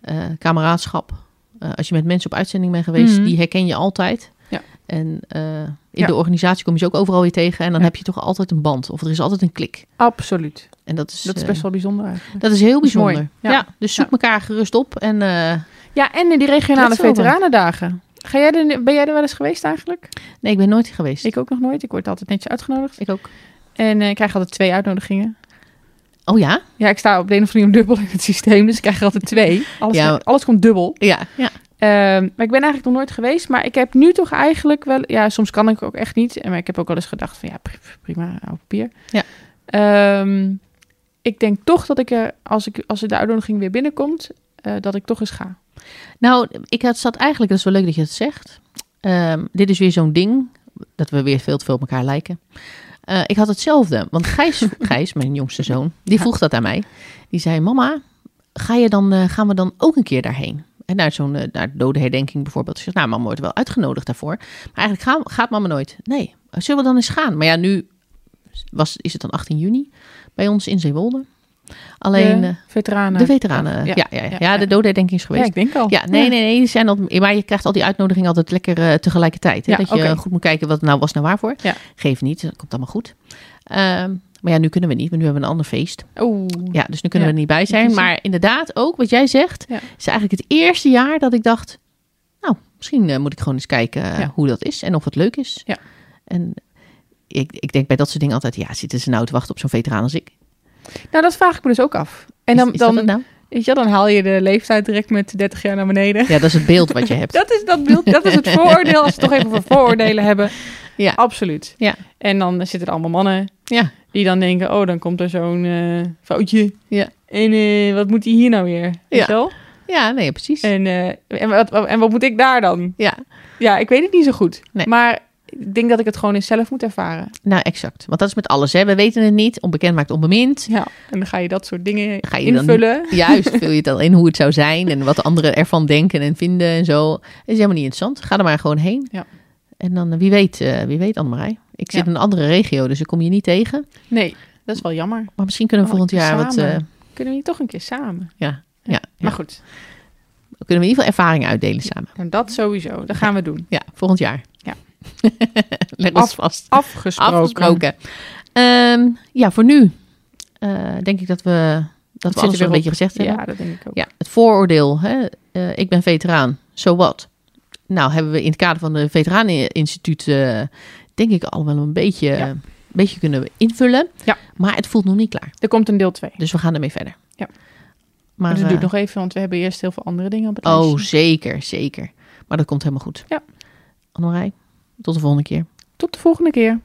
eh kameraadschap. Eh, als je met mensen op uitzending bent geweest, Mhm. die herken je altijd. En eh, in Ja. de organisatie kom je ze ook overal weer tegen. En dan Ja. heb je toch altijd een band. Of er is altijd een klik. Absoluut. En dat is, Dat is eh, best wel bijzonder eigenlijk. dat is heel is bijzonder. Ja. Ja. dus zoek elkaar gerust op. En eh, Ja, en in die regionale veteranendagen. Ga jij er, ben jij er wel eens geweest eigenlijk? nee, ik ben nooit geweest. Ik ook nog nooit. Ik word altijd netjes uitgenodigd. Ik ook. En ik krijg altijd twee uitnodigingen. Oh ja? Ja, ik sta op de een of andere manier dubbel in het systeem. Dus ik krijg er altijd twee. Alles, Ja. alles komt dubbel. Ja. ja. Ehm, maar ik ben eigenlijk nog nooit geweest. Maar ik heb nu toch eigenlijk wel... Ja, soms kan ik ook echt niet. En maar ik heb ook wel eens gedacht van... Ja, pri- prima, oude papier. Ja. Ehm, ik denk toch dat ik er... Als, ik, als de uitnodiging weer binnenkomt... eh, dat ik toch eens ga. Nou, ik had zat eigenlijk, dat is wel leuk dat je het zegt. Ehm, dit is weer zo'n ding, dat we weer veel te veel op elkaar lijken. Eh, ik had hetzelfde, want Gijs, Gijs, mijn jongste zoon, die vroeg dat aan mij. Die zei, mama, ga je dan, eh, gaan we dan ook een keer daarheen? En naar zo'n eh, naar de dode herdenking bijvoorbeeld. Ik zeg, nou, mama wordt wel uitgenodigd daarvoor. Maar eigenlijk gaan, gaat mama nooit. Nee, zullen we dan eens gaan? Maar ja, nu was, is het dan 18 juni bij ons in Zeewolde. Alleen de eh, veteranen. de veteranen, Ja, ja, ja, ja, de dode herdenking is Ja, geweest. ik denk al. Ja, nee, nee, nee. die Zijn al, maar je krijgt al die uitnodigingen altijd lekker eh, tegelijkertijd. Hè? Dat je goed moet kijken wat nou was nou waarvoor. Geef niet, dat komt allemaal goed. Ehm, maar ja, nu kunnen we niet, want nu hebben we een ander feest. Oeh. Ja, dus nu kunnen Ja, we er niet bij zijn. Maar inderdaad, ook wat jij zegt, Ja. is eigenlijk het eerste jaar dat ik dacht, nou, misschien eh, moet ik gewoon eens kijken eh, Ja. hoe dat is en of het leuk is. Ja. En ik, ik denk bij dat soort dingen altijd, ja, zitten ze nou te wachten op zo'n veteraan als ik? Nou, dat vraag ik me dus ook af. En dan, is, is dat dan, nou? weet je, dan haal je de leeftijd direct met 30 jaar naar beneden. Ja, dat is het beeld wat je hebt. Dat is, dat, beeld, dat is het vooroordeel, als we het toch even over vooroordelen hebben. Ja. Absoluut. Ja. En dan zitten er allemaal mannen Ja, die dan denken, oh, dan komt er zo'n eh foutje. Ja. En eh, wat moet hij hier nou weer? Ja. wel? ja nee, precies. En, eh, en, wat, en wat moet ik daar dan? Ja, Ja, ik weet het niet zo goed. Nee. Maar ik denk dat ik het gewoon eens zelf moet ervaren. Nou, exact. Want dat is met alles. Hè. We weten het niet. Onbekend maakt onbemind. Ja. En dan ga je dat soort dingen Ga je dan- invullen. Juist, vul je het al in hoe het zou zijn en wat de anderen ervan denken en vinden en zo. is helemaal niet interessant. Ga er maar gewoon heen. Ja. En dan, wie weet, eh, wie weet Annemarij. Ik zit Ja. in een andere regio, dus ik kom je niet tegen. Nee, dat is wel jammer. Maar misschien kunnen we Oh, volgend jaar wat... eh, Kunnen we niet toch een keer samen? ja, ja, Maar goed, Kunnen we in ieder geval ervaringen uitdelen samen. en dat sowieso. Dat gaan we doen. Ja, volgend jaar. Ja. Leg ons Af- vast. Afgesproken. Afgesproken. Ehm, ja, voor nu eh, denk ik dat we, dat we zit er alles een beetje gezegd hebben. Ja, dat denk ik ook. Ja, het vooroordeel. Hè? eh, ik ben veteraan. So what? Nou, hebben we in het kader van de Veteraneninstituut... eh, denk ik al wel een beetje, Ja. een beetje kunnen invullen. Ja. Maar het voelt nog niet klaar. Er komt een deel 2. Dus we gaan ermee verder. Ja. Maar, dus het duurt eh, nog even, want we hebben eerst heel veel andere dingen op het Oh, lijstje. zeker, zeker. Maar dat komt helemaal goed. Ja. Annemarij, tot de volgende keer. Tot de volgende keer.